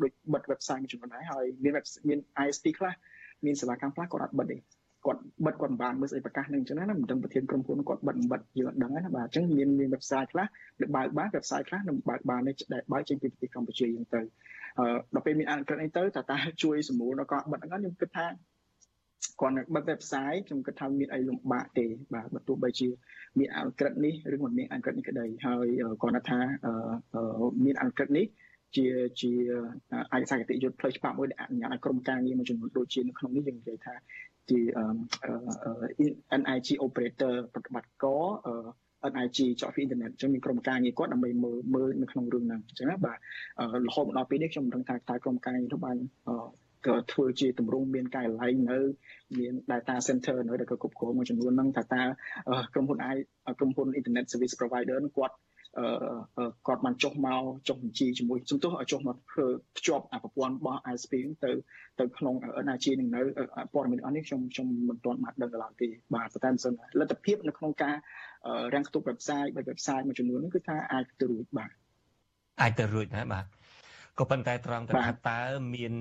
ដូចបិទ website មួយចំនួនដែរហើយមានមាន ISP ខ្លះមានសេវាកម្មខ្លះគាត់អត់បិទទេ គាត់បិទគាត់មិនបានមើលស្អីប្រកាសនឹងអញ្ចឹងណាមិនដឹងប្រធានក្រុមហ៊ុនគាត់បិទមិនបិទយើងអត់ដឹងណាបាទអញ្ចឹងមានមាន website ខ្លះដែលបើកបាន website ខ្លះនឹងបើកបានដែលបើកចេញពីប្រទេសកម្ពុជាយើងទៅអឺដល់ពេលមានអនុក្រឹត្យអីទៅតើតាជួយសម្រួលដល់គាត់បិទហ្នឹងខ្ញុំគិតថាគាត់នឹងបិទ website ខ្ញុំគិតថាមានអីលំបាកទេបាទបើទោះបីជាមានអនុក្រឹត្យនេះឬមិនមានអនុក្រឹត្យនេះក្តីហើយគាត់ថាមានអនុក្រឹត្យនេះជាជាឯកសារគតិយុត្តផ្លូវច្បាប់មួយដែលអនុញ្ញាតឲ្យក្រុមការងារមួយចំនួនដូចជានៅក្នុងនេះយើងនិយាយថា ជា NIG operator ប្រតិបត្តិការ NIG ចកពីអ៊ីនធឺណិតអញ្ចឹងមានក្រុមការងារគាត់ដើម្បីមើលមើលនៅក្នុងរឿងហ្នឹងអញ្ចឹងណាបាទរហូតមកដល់ពេលនេះខ្ញុំមិនដឹងថាតើក្រុមការងារនោះបានក៏ធ្វើជាទម្រង់មានកែលៃនៅមាន data center នៅដែលគ្រប់គ្រងមួយចំនួនហ្នឹងថាតើក្រុមហ៊ុន i ក្រុមហ៊ុន internet service provider ហ្នឹងគាត់អឺ គាត់បានចុះមកចុះបញ្ជីជាមួយសំទោសចុះមកធ្វើភ្ជាប់អាប្រព័ន្ធរបស់ ISP ទៅទៅក្នុង NRG នឹងនៅព័ត៌មានអស់នេះខ្ញុំខ្ញុំមិនទាន់បានដឹងដល់ទេបាទប៉ុន្តែមិនសិនលទ្ធភាពនៅក្នុងការរាំងខ្ទប់ website បែប website មួយចំនួននេះគឺថាអាចទៅរួចបាទអាចទៅរួចណាបាទ ក៏ប៉ុន្តែត្រង់ទៅថាតើមាន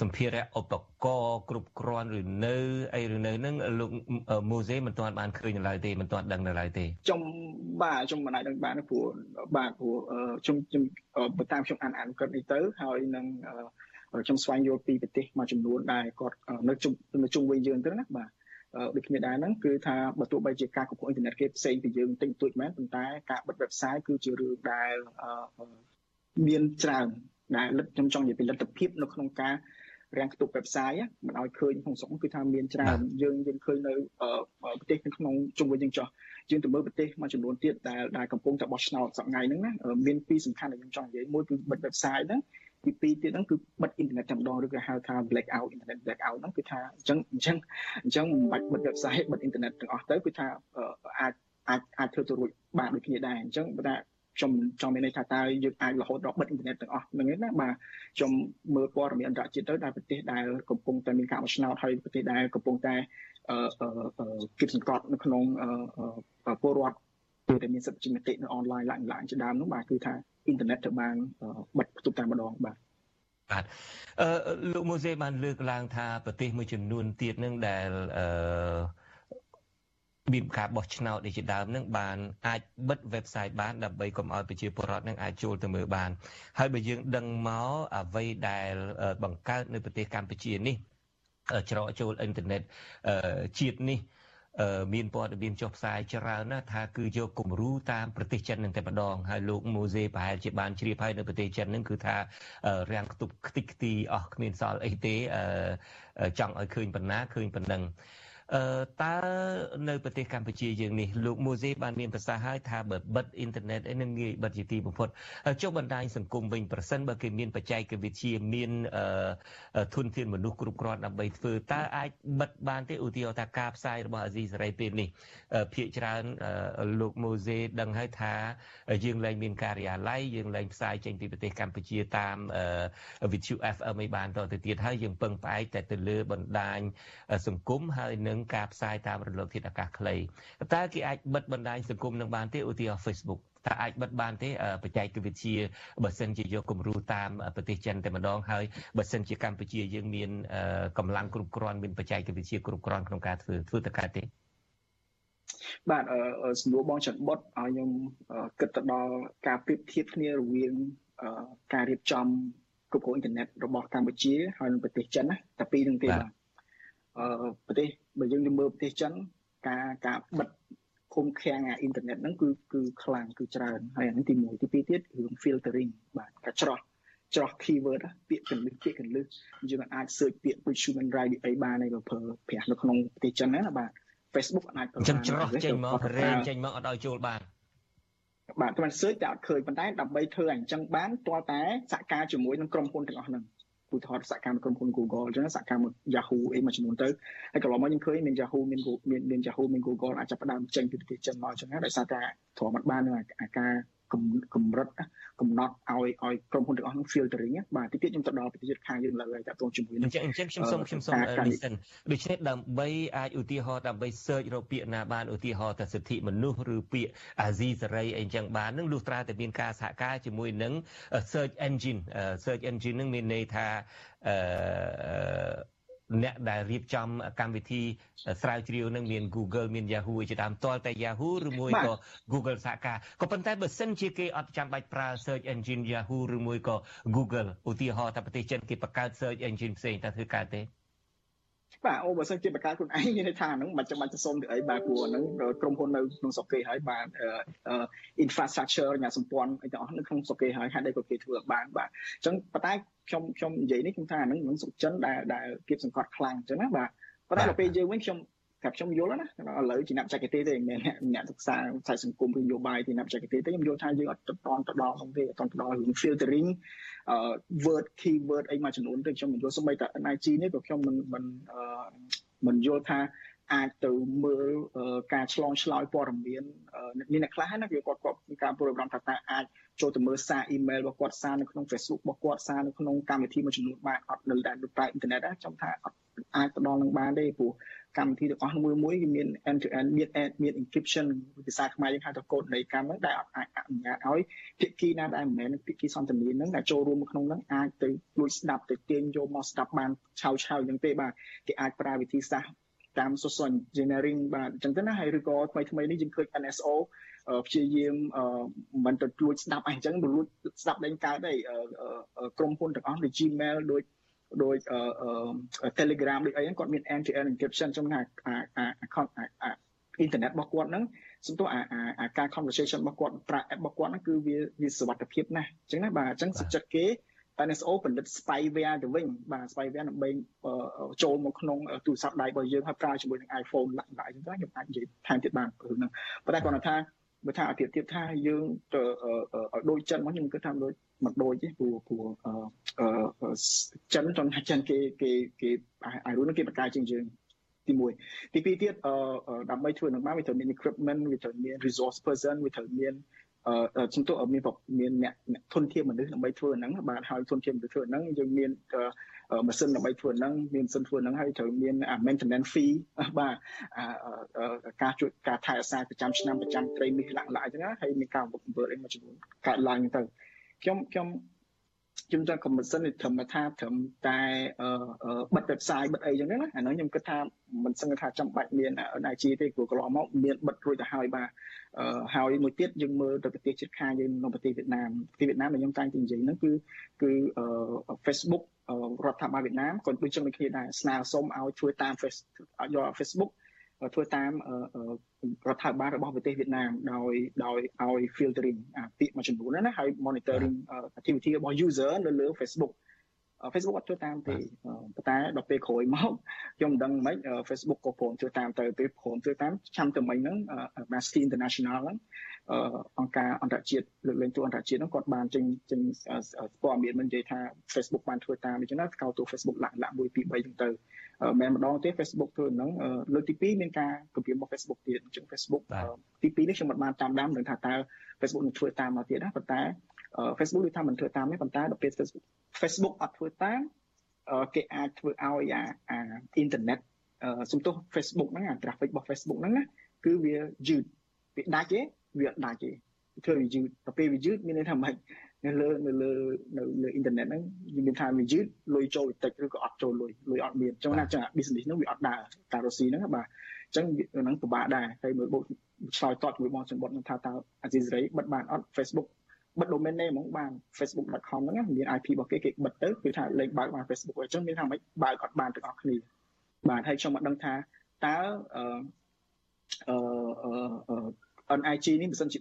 សម្ភារៈឧបករណ៍គ្រប់គ្រាន់ឬនៅអីឬនៅនឹងលោកមូសេមិនទាន់បានឃើញនៅឡើយទេមិនទាន់ដឹងនៅឡើយទេខ្ញុំបាទខ្ញុំមិនអាចដឹងបានព្រោះបាទព្រោះខ្ញុំខ្ញុំបើតាមខ្ញុំអានអានគាត់នេះទៅហើយនឹងខ្ញុំស្វែងយល់ពីប្រទេសមួយចំនួនដែលគាត់នៅជុំនៅជុំវិញយើងទៅណាបាទដូចគ្នាដែរហ្នឹងគឺថាបើទោះបីជាការគ្រប់គ្រងអ៊ីនធឺណិតគេផ្សេងពីយើងតិចតួចមែនប៉ុន្តែការបិទ website គឺជារឿងដែល មានច្រើនដែលលទ្ធខ្ញុំចង់និយាយពីលទ្ធភាពនៅក្នុងការរាំងខ្ទប់ website មិនឲ្យឃើញក្នុងស្រុកគឺថាមានច្រើនយើងយើងឃើញនៅប្រទេសក្នុងជុំវិញយើងចោះយើងទៅមើលប្រទេសមួយចំនួនទៀតដែលដែលកំពុងតែបោះឆ្នោតសប្តាហ៍ហ្នឹងណាមានពីរសំខាន់ដែលខ្ញុំចង់និយាយមួយគឺបិទ website ហ្នឹងទីពីរទៀតហ្នឹងគឺបិទអ៊ីនធឺណិតតែម្ដងឬក៏ហៅថា black out internet black out ហ្នឹងគឺថាអញ្ចឹងអញ្ចឹងអញ្ចឹងមិនបាច់បិទ website បិទអ៊ីនធឺណិតទាំងអស់ទៅគឺថាអាចអាចអាចធ្វើទៅរួចបានដូចគ្នាដែរអញ្ចឹងបើថា ខ្ញុំចង់មានន័យថាតើយើងអាចរហូតដល់បិទអ៊ីនធឺណិតទាំងអស់ហ្នឹងណាបាទខ្ញុំមើលព័ត៌មានអន្តរជាតិទៅដែលប្រទេសដែលកំពុងតែមានការបោះឆ្នោតហើយប្រទេសដែលកំពុងតែអឺគិតសង្កត់នៅក្នុងពលរដ្ឋពេលដែលមានសិទ្ធិជាមតិនៅអនឡាញឡើងឡើងជាដើមនោះបាទគឺថាអ៊ីនធឺណិតត្រូវបានបិទផ្ទុកតែម្ដងបាទបាទអឺលោកម៉ូសេបានលើកឡើងថាប្រទេសមួយចំនួនទៀតនឹងដែលអឺ មានការបោះឆ្នោតនេះជាដើមនឹងបានអាចបិទ website បានដើម្បីកុំឲ្យប្រជាពលរដ្ឋនឹងអាចចូលទៅមើលបាន ហើយបើយើងដឹងមកអ្វីដែលបង្កើតនៅប្រទេសកម្ពុជានេះច្រកចូលអ៊ីនធឺណិតជាតិនេះមានព័ត៌មានចុះផ្សាយច្រើនណាស់ថាគឺយកគំរូតាមប្រទេសចិននឹងតែម្ដងហើយលោកម៉ូសេប្រហែលជាបានជ្រាបហើយនៅប្រទេសចិននឹងគឺថារាំងខ្ទប់ខ្ទេចខ្ទីអស់គ្មានសល់អីទេចង់ឲ្យឃើញប៉ុណ្ណាឃើញប៉ុណ្ណឹងអឺ តើនៅប្រទេសកម្ពុជាយើងនេះលោកមូសេបានមានប្រសាសន៍ហើយថាបើបិទអ៊ីនធឺណិតឯនឹងងាយបិទជាទីបំផុតចុះបណ្ដាញសង្គមវិញប្រសិនបើគេមានបច្ចេកវិទ្យាមានធនធានមនុស្សគ្រប់គ្រាន់ដើម្បីធ្វើតើអាចបិទបានទេឧទាហរណ៍ថាការផ្សាយរបស់អាស៊ីសេរីពេលនេះភាគច្រើនលោកមូសេដឹងហើយថាយើងលែងមានការិយាល័យយើងលែងផ្សាយចេញពីប្រទេសកម្ពុជាតាមវិទ្យុ FM ឯបានតទៅទៀតហើយយើងពឹងផ្អែកតែទៅលើបណ្ដាញសង្គមហើយនឹងនឹងការផ្សាយតាមរលកធាតុអាកាសខ្លីតើគេអាចបិទបណ្ដាញសង្គមនឹងបានទេឧទាហរណ៍ Facebook តើអាចបិទបានទេបច្ចេកវិទ្យាបើសិនជាយកគំរូតាមប្រទេសចិនតែម្ដងហើយបើសិនជាកម្ពុជាយើងមានកម្លាំងគ្រប់គ្រាន់មានបច្ចេកវិទ្យាគ្រប់គ្រាន់ក្នុងការធ្វើធ្វើទៅកើតទេបាទសំណួរបងច័ន្ទបុតឲ្យខ្ញុំគិតទៅដល់ការប្រៀបធៀបគ្នារវាងការរៀបចំគ្រប់គ្រងអ៊ីនធឺណិតរបស់កម្ពុជាហើយនិងប្រទេសចិនណាតែពីរនឹងទេបាទអឺ ប្រទេសបើយើងមើលប្រទេសចិនការការបិទឃុំឃាំងអាអ៊ីនធឺណិតហ្នឹងគឺគឺខ្លាំងគឺច្រើនហើយអានេះទី1ទី2ទៀតរឿង filtering បាទការច្រោះច្រោះ keyword ពាក្យកលឹះពាក្យកលឹះយើងអាច search ពាក្យ human right អីបានហើយបើប្រើប្រាស់នៅក្នុងប្រទេសចិនណាបាទ Facebook អាចប្រើបានចឹងច្រោះចេញមករែងចេញមកអត់ឲ្យចូលបានបាទតែ search តែអត់ឃើញប៉ុន្តែដើម្បីធ្វើអញ្ចឹងបានទាល់តែសហការជាមួយនឹងក្រុមហ៊ុនទាំងអស់ហ្នឹង ឧទាហរណ៍សកម្មក្រុមហ៊ុន Google អញ្ចឹងសកម្ម Yahoo អីមួយចំនួនទៅហើយកន្លងមកយើងឃើញមាន Yahoo មានមានមាន Yahoo មាន Google អាចចាប់ផ្ដើមចេញពីប្រទេសចិនមកអញ្ចឹងដោយសារតែទ្រាំអត់បាននឹងអាការ កម្រិតកំណត់ឲ្យឲ្យក្រុមហ៊ុនទាំងអស់នោះ filtering បាទទីទៀតខ្ញុំទៅដល់ប្រទេសខាងយើងលើហើយតើតោះជាមួយនឹងអញ្ចឹងអញ្ចឹងខ្ញុំសូមខ្ញុំសូមនេះសិនដូច្នេះដើម្បីអាចឧទាហរណ៍ដើម្បី search រកពាក្យណាបានឧទាហរណ៍តែសិទ្ធិមនុស្សឬពាក្យអាស៊ីសេរីអីចឹងបាននឹងលុះត្រាតែមានការសហការជាមួយនឹង search engine search engine នឹងមានន័យថាអឺ អ្នកដែលរៀបចំកម្មវិធីស្រាវជ្រាវនឹងមាន Google មាន Yahoo ជាដើមតលតែ Yahoo ឬមួយក៏ Google សហការក៏ប៉ុន្តែបើសិនជាគេអត់ចាំបាច់ប្រើ search engine Yahoo ឬមួយក៏ Google ឧទាហរណ៍តែប្រទេសចិនគេបង្កើត search engine ផ្សេងតើធ្វើកើតទេ បាទអូបើសិនជាបង្កើតខ្លួនឯងមានន័យថាហ្នឹងមិនចាំបាច់ទៅសុំទៅអីបាទព្រោះហ្នឹងក្រុមហ៊ុននៅក្នុងស្រុកគេហើយបាទ infrastructure nhà សម្ព័ន្ធអីទាំងអស់នៅក្នុងស្រុកគេហើយហេតុអីក៏គេធ្វើបានបាទអញ្ចឹងប៉ុន្តែខ្ញុំខ្ញុំនិយាយនេះខ្ញុំថាហ្នឹងនឹងសុខចិនដែលដែលគៀបសង្កត់ខ្លាំងអញ្ចឹងណាបាទប៉ុន្តែដល់ពេលយើងវិញខ្ញុំតែខ្ញុំយល់ណាឥឡូវជាអ្នកបច្ចេកទេសទេមិនមែនអ្នកសិក្សាខ្សែសង្គមឬនយោបាយទីអ្នកបច្ចេកទេសទេខ្ញុំយល់ថាយើងអត់តន់ទៅដល់នោះទេអត់តន់ទៅដល់រឿង filtering អឺ word keyword អីមួយចំនួនទេខ្ញុំមិនយល់សូម្បីតែ NIG នេះក៏ខ្ញុំមិនមិនមិនយល់ថា អាចទៅមើលការឆ្លងឆ្លើយព័ត៌មានមានអ្នកខ្លះណាវាគាត់គាត់មានការព្រួយបារម្ភថាតើអាចចូលទៅមើលសារអ៊ីមែលរបស់គាត់សារនៅក្នុង Facebook របស់គាត់សារនៅក្នុងកម្មវិធីមួយចំនួនបានអត់នៅតែប្រើអ៊ីនធឺណិតណាខ្ញុំថាអត់អាចទៅដល់នឹងបានទេព្រោះកម្មវិធីទាំងអស់មួយមួយគឺមាន end to end មាន end មាន encryption ភាសាខ្មែរយើងហៅថាកូដនៃកម្មហ្នឹងដែលអត់អាចអនុញ្ញាតឲ្យភាគីណាដែលមិនមែនភាគីសន្តានាហ្នឹងដែលចូលរួមក្នុងហ្នឹងអាចទៅលួចស្ដាប់ទៅទាញយកមកស្ដាប់បានឆាវឆាវយ៉ាងទេបាទគេអាចប្រើវិធីសាស្ត្រ តាម social engineering បាទអញ្ចឹងទៅណាហើយឬក៏ថ្មីថ្មីនេះយើងឃើញ NSO ព្យាយាមមិនទៅលួចស្ដាប់អីអញ្ចឹងលួចស្ដាប់ដេញកើតអីក្រុមហ៊ុនទាំងអស់ដូច Gmail ដូចដោយ Telegram ដូចអីហ្នឹងគាត់មាន end to end encryption ចំណាអាអាអ៊ីនធឺណិតរបស់គាត់ហ្នឹងសំទោសអាអាការ conversation របស់គាត់ប្រើ app របស់គាត់ហ្នឹងគឺវាវាសុវត្ថិភាពណាស់អញ្ចឹងណាបាទអញ្ចឹងសុខចិត្តគេ NSO ផលិត spyware ទៅវិញបាទ spyware ដើម្បីចូលមកក្នុងទូរស័ព្ទដៃរបស់យើងហើយប្រើជាមួយនឹង iPhone ឡាក់ឡាក់អញ្ចឹងខ្ញុំអាចនិយាយថែមទៀតបានព្រោះហ្នឹងប៉ុន្តែគាត់ថាបើថាអាទៀតទៀតថាយើងទៅឲ្យដូចចិនមកខ្ញុំគិតថាដូចមិនដូចទេព្រោះព្រោះចិនចង់ថាចិនគេគេគេអារឿងគេបកកាយជាងយើងទី1ទី2ទៀតអឺដើម្បីធ្វើនឹងបានវាត្រូវមាន equipment វាត្រូវមាន resource person វាត្រូវមាន អឺជំទោមានមានអ្នកធនធានមនុស្សដើម្បីធ្វើហ្នឹងបាទហើយធនធានមនុស្សធ្វើហ្នឹងយើងមានម៉ាស៊ីនដើម្បីធ្វើហ្នឹងមានម៉ាស៊ីនធ្វើហ្នឹងហើយត្រូវមាន maintenance fee បាទការជួយការថែរក្សាប្រចាំឆ្នាំប្រចាំត្រីមាសឡាក់ឡាក់អញ្ចឹងហើយមានការបង្កើនអីមួយចំនួនកើតឡើងទៅខ្ញុំខ្ញុំ ខ្ញុំចង់ commission នេះត្រឹមថាត្រឹមតែបិទ website បិទអីចឹងណាអានោះខ្ញុំគិតថាមិនសឹងថាចាំបាច់មាន IG ទេព្រោះកន្លងមកមានបិទរួចទៅហើយបាទហើយមួយទៀតយើងមើលទៅប្រទេសជិតខាងយើងនៅប្រទេសវៀតណាមប្រទេសវៀតណាមដែលខ្ញុំតែងតែនិយាយហ្នឹងគឺគឺ Facebook រដ្ឋាភិបាលវៀតណាមក៏ដូចជាដូចគ្នាដែរស្នើសុំឲ្យជួយតាម Facebook យក Facebook ធ្វើតាមរដ្ឋាភិបាលរបស់ប្រទេសវៀតណាមដោយដោយឲ្យ filtering អាពាក្យមួយចំនួនណាហើយ monitoring activity របស់ user នៅលើ Facebook Facebook អត់ធ្វើតាមទេប៉ុន្តែដល់ពេលក្រោយមកខ្ញុំមិនដឹងមិន Facebook ក៏ព្រមធ្វើតាមទៅពេលព្រមធ្វើតាមឆ្នាំទៅមិញហ្នឹង Amnesty International ហ្នឹង អង្គការអន្តរជាតិលើកលែងទូអន្តរជាតិហ្នឹងគាត់បានចេញចេញព័ត៌មានមិននិយាយថា Facebook បានធ្វើតាមអញ្ចឹងណាកោតទូ Facebook លាក់លាក់1 2 3ចឹងទៅមិនម្ដងទេ Facebook ធ្វើហ្នឹងលើកទី2មានការគម្រាមរបស់ Facebook ទៀតអញ្ចឹង Facebook ទី2នេះខ្ញុំមិនបានតាមដាននឹងថាតើ Facebook នឹងធ្វើតាមមកទៀតណាប៉ុន្តែ Facebook ដូចថាមិនធ្វើតាមទេប៉ុន្តែដល់ពេល Facebook Facebook អត់ធ្វើតាមគេអាចធ្វើឲ្យអាអាអ៊ីនធឺណិតសំទោស Facebook ហ្នឹងអា traffic របស់ Facebook ហ្នឹងណាគឺវាយឺតវាដាច់ទេ វាអត់ដាច់ទេធ្វើវាយឺតដល់ពេលវាយឺតមានន័យថាម៉េចនៅលើនៅលើនៅលើអ៊ីនធឺណិតហ្នឹងមានថាវាយឺតលុយចូលតិចឬក៏អត់ចូលលុយលុយអត់មានអញ្ចឹងណាចឹង business ហ្នឹងវាអត់ដើរតារុស្ស៊ីហ្នឹងបាទអញ្ចឹងហ្នឹងពិបាកដែរហើយមើលបូកឆ្លើយតបជាមួយបងសម្បត្តិថាតើអាស៊ីសេរីបិទបានអត់ Facebook បិទ domain name ហ្មងបាន facebook.com ហ្នឹងមាន IP របស់គេគេបិទទៅគឺថាលេខបើកបាន Facebook អញ្ចឹងមានថាមិនបើកអត់បានទាំងអស់គ្នាបាទហើយខ្ញុំមកដឹងថាតើអឺអឺ NIG នេះមិនសិនជា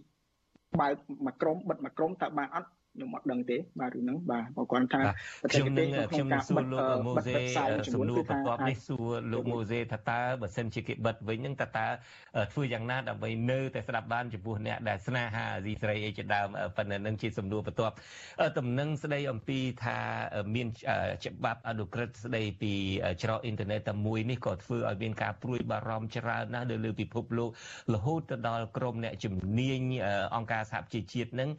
បើកមួយក្រុមបិទមួយក្រុមតើបានអត់ ខ្ញុំអត់ដឹងទេបាទរឿងហ្នឹងបាទបើគាត់ថាខ្ញុំនឹងខ្ញុំនឹងសួរលោកម៉ូសេសំណួរបន្ទាប់នេះសួរលោកម៉ូសេថាតើបើសិនជាគេបិទវិញហ្នឹងតើតើធ្វើយ៉ាងណាដើម្បីនៅតែស្ដាប់បានចំពោះអ្នកដែលស្នេហាអាស៊ីសេរីអីជាដើមប៉ុន្តែនឹងជាសំណួរបន្ទាប់តំណែងស្ដីអំពីថាមានច្បាប់អនុក្រឹត្យស្ដីពីច្រកអ៊ីនធឺណិតតែមួយនេះក៏ធ្វើឲ្យមានការព្រួយបារម្ភច្រើនណាស់នៅលើពិភពលោករហូតទៅដល់ក្រមអ្នកជំនាញអង្គការសហប្រជាជាតិនឹង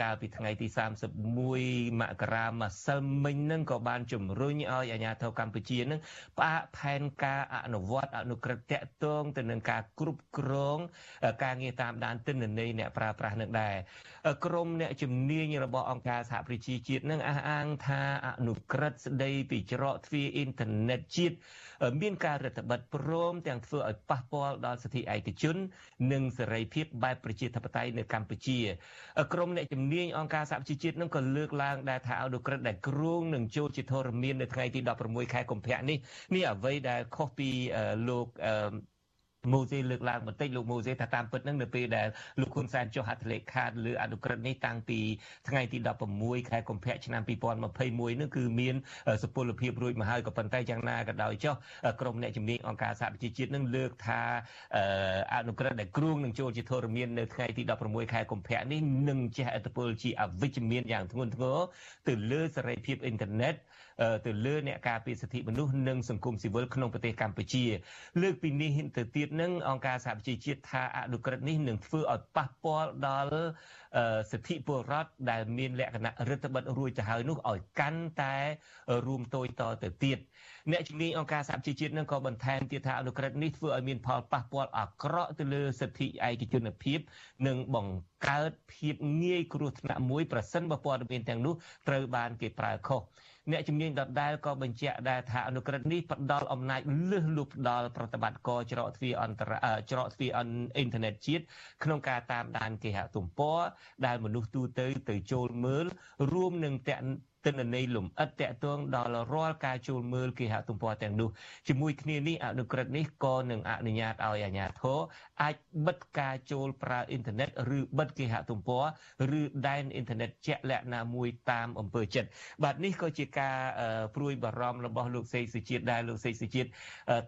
កាលពីថ្ងៃទី31មករាម្សិលមិញនឹងក៏បានជំរុញឲ្យអាជ្ញាធរកម្ពុជានឹងផ្អាកផែនការអនុវត្តអនុក្រឹត្យតាក់ទងទៅនឹងការគ្រប់គ្រងការងារតាមដានទិន្នន័យអ្នកប្រើប្រាស់នឹងដែរក្រមអ្នកជំនាញរបស់អង្គការសហប្រជាជាតិនឹងអះអាងថាអនុក្រឹត្យស្ដីពីច្រកទ្វារអ៊ីនធឺណិតជាតិមានការរដ្ឋបិទព្រមទាំងធ្វើឲ្យប៉ះពាល់ដល់សិទ្ធិឯកជន និងសេរីភាពបែបប្រជាធិបតេយ្យនៅកម្ពុជាក្រមអ្នកជំនាញអង្គការសហប្រជាជាតិនឹងក៏លើកឡើងដែរថាអនុក្រឹត្យដែលគ្រោងនឹងចូលជាធរមាននៅថ្ងៃទី16ខែកុម្ភៈនេះនេះអ្វីដែលខុសពីលោក ម៉ូសេលើកឡើងបន្តិចលោកម៉ូសេថាតាមពិតហ្នឹងនៅពេលដែលលោកហ៊ុនសែនចុះហត្ថលេខាលើអនុក្រឹត្យនេះតាំងពីថ្ងៃទី16ខែកុម្ភៈឆ្នាំ2021នោះគឺមានសុពលភាពរួចមកហើយក៏ប៉ុន្តែយ៉ាងណាក៏ដោយចុះក្រមអ្នកជំនាញអង្គការសហប្រជាជាតិនឹងលើកថាអនុក្រឹត្យដែលគ្រូងនឹងចូលជាធរមាននៅថ្ងៃទី16ខែកុម្ភៈនេះនឹងជះឥទ្ធិពលជាអវិជ្ជមានយ៉ាងធ្ងន់ធ្ងរទៅលើសេរីភាពអ៊ីនធឺណិត ទៅលើអ្នកការពារសិទ្ធិមនុស្សនិងសង្គមស៊ីវិលក្នុងប្រទេសកម្ពុជា លើកពីនេះទៅទៀតនឹងអង្គការសហប្រជាជាតិថាអនុក្រឹត្យនេះនឹងធ្វើឲ្យប៉ះពាល់ដល់សិទ្ធិពលរដ្ឋដែលមានលក្ខណៈរដ្ឋបិទរួចទៅហើយនោះឲ្យកាន់តែរួមតូចតទៅទៀតអ្នកជំនាញអង្គការសហជីវជាតិនឹងក៏បន្ថែមទៀតថាអនុក្រឹត្យនេះធ្វើឲ្យមានផលប៉ះពាល់អាក្រក់ទៅលើសិទ្ធិឯកជនភាពនិងបង្កើតភាពងាយគ្រោះថ្នាក់មួយប្រសិនបើព័ត៌មានទាំងនោះត្រូវបានគេប្រើខុស អ្នកជំនាញដដែលក៏បញ្ជាក់ដែរថាអនុក្រឹត្យនេះផ្ដល់អំណាចលើសលប់ដល់ប្រតិបត្តិការច្រកទ្វារអន្តរច្រកទ្វារអ៊ីនធឺណិតជាតិក្នុងការតាមដានគេហទំព័រដែលមនុស្សទូទៅទៅចូលមើលរួមនឹងតាក់ ទិន្នន័យលំអិតតាក់ទងដល់រាល់ការចូលមើលគេហទំព័រទាំងនោះជាមួយគ្នានេះអនុក្រឹត្យនេះក៏នឹងអនុញ្ញាតឲ្យអាជ្ញាធរអាចបិទការចូលប្រើអ៊ីនធឺណិតឬបិទគេហទំព័រឬដែនអ៊ីនធឺណិតជាក់លាក់ណាមួយតាមអំពើចិត្តបាទនេះក៏ជាការព្រួយបារម្ភរបស់លោកសេកសុជាតិដែរលោកសេកសុជាតិ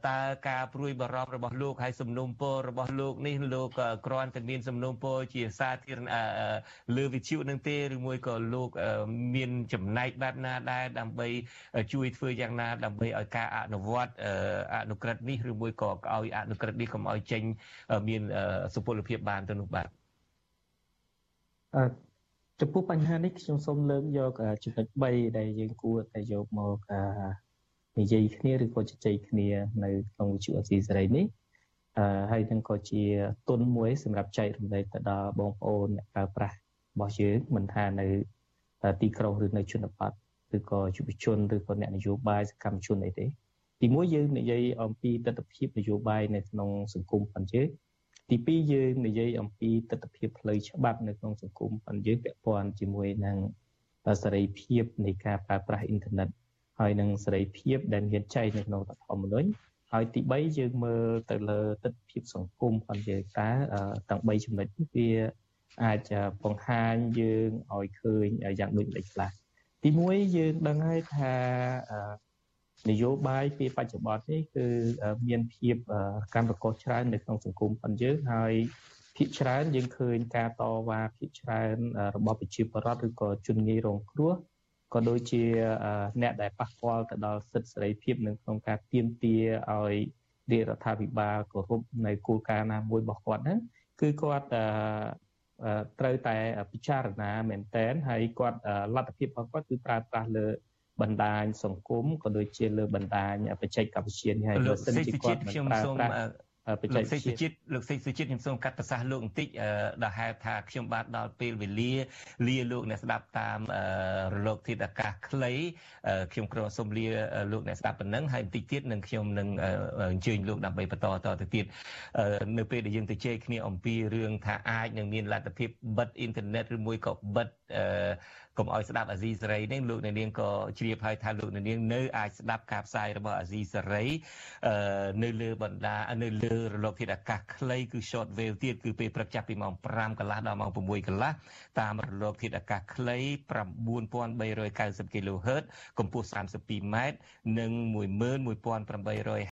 តើការព្រួយបារម្ភរបស់លោកហើយសំណុំពររបស់លោកនេះលោកគ្រាន់តែមានសំណុំពរជាសាធារណៈលើវិទ្យុនឹងទេឬមួយក៏លោកមានចំណែកបែបណាដែរដើម្បីជួយធ្វើយ៉ាងណាដើម្បីឲ្យការអនុវត្តអនុក្រឹត្យនេះឬមួយក៏ឲ្យអនុក្រឹត្យនេះកុំឲ្យចេញមានសុពលភាពបានទៅនោះបាទអឺចំពោះបញ្ហានេះខ្ញុំសូមលើកយកចំណុច3ដែលយើងគួរតែយកមកនិយាយគ្នាឬក៏ជជែកគ្នា នៅក្នុងវិទ្យុអសីសេរីនេះអឺហើយនឹងក៏ជាទុនមួយ សម្រាប់ចែករំលែកទៅដល់បងប្អូនអ្នកប្រើប្រាស់របស់យើងមិនថានៅ ទីក្រុងឬនៅជនបទឬក៏យុវជនឬក៏អ្នកនយោបាយសកម្មជនអីទេទីមួយយើងនិយាយអំពីទស្សនវិជ្ជានយោបាយនៅក្នុងសង្គមប៉ុណ្ណេះទីពីរយើងនិយាយអំពីទស្សនវិជ្ជាផ្លូវច្បាប់នៅក្នុងសង្គមប៉ុណ្ណេះពាក់ព័ន្ធជាមួយនឹងសេរីភាពនៃការប្រើប្រាស់អ៊ីនធឺណិតហើយនឹងសេរីភាពដែលមានចែងនៅក្នុងរដ្ឋធម្មនុញ្ញហើយទី3យើងមើលទៅលើទស្សនវិជ្ជាសង្គមប៉ុណ្ណេះតើទាំង3ចំណុចនេះវា អាចបង្ហាញយើងឲ្យឃើញយ៉ាងដូចម្តេចខ្លះទី1យើងដឹងហើយថានយោបាយពេលបច្ចុប្បន្ននេះគឺមានភាពកម្មប្រកបច្រើននៅក្នុងសង្គមប៉ុនយើងហើយភាគច្រើនយើងឃើញការតវ៉ាភាគច្រើនរបស់ប្រជាពលរដ្ឋឬក៏ជនងាយរងគ្រោះក៏ដូចជាអ្នកដែលប៉ះពាល់ទៅដល់សិទ្ធិសេរីភាពនៅក្នុងការទាមទារឲ្យរាជរដ្ឋាភិបាលគោរពនៅគោលការណ៍ណាមួយរបស់គាត់ហ្នឹងគឺគាត់ ត្រូវតែពិចារណាមែនតែនហើយគាត់លទ្ធភាពរបស់គាត់គឺប្រើប្រាស់លើបណ្ដាញសង្គមក៏ដូចជាលើបណ្ដាញបច្ចេកវិទ្យានេះហើយបើសិនជាគាត់មិនប្រើប្រាស់ បច្ចេលោកកសេវិចសុទ្យាជាតិលោកសេចសុជាតិខ្ញុំសូមកាត់ប្រសាសន៍លោកបន្តិចអឺដែលហេតុថាខ្ញុំបានដល់ពេលវេលាលាលោកអ្នកស្ដាប់តាមអឺរលកធាតុអាកាសខ្លីអឺខ្ញុំគ្រាន់សូមលាលោកអ្នកស្ដាប់ប៉ុណ្ណឹងហើយបន្តិចទៀតនឹងខ្ញុំនឹងអឺអញ្ជើញលោកដើម្បីបន្តតទៅទៀតអឺនៅពេលដែលយើងទៅជែកគ្នាអំពីរឿងថាអាចនឹងមានលទ្ធភាពបិទអ៊ីនធឺណិតឬមួយក៏បិទអឺ កុំឲ្យស្ដាប់អាស៊ីសេរីនេះលោកអ្នកនាងក៏ជ្រាបហើយថាលោកអ្នកនាងនៅអាចស្ដាប់ការផ្សាយរបស់អាស៊ីសេរីអឺនៅលើបណ្ដានៅលើរលកធាតុអាកាសខ្លីគឺ short wave ទៀតគឺពេលព្រឹកចាប់ពីម៉ោង5កន្លះដល់ម៉ោង6កន្លះតាមរលកធាតុអាកាសខ្លី9390 kHz កម្ពស់32ម៉ែត្រនិង11850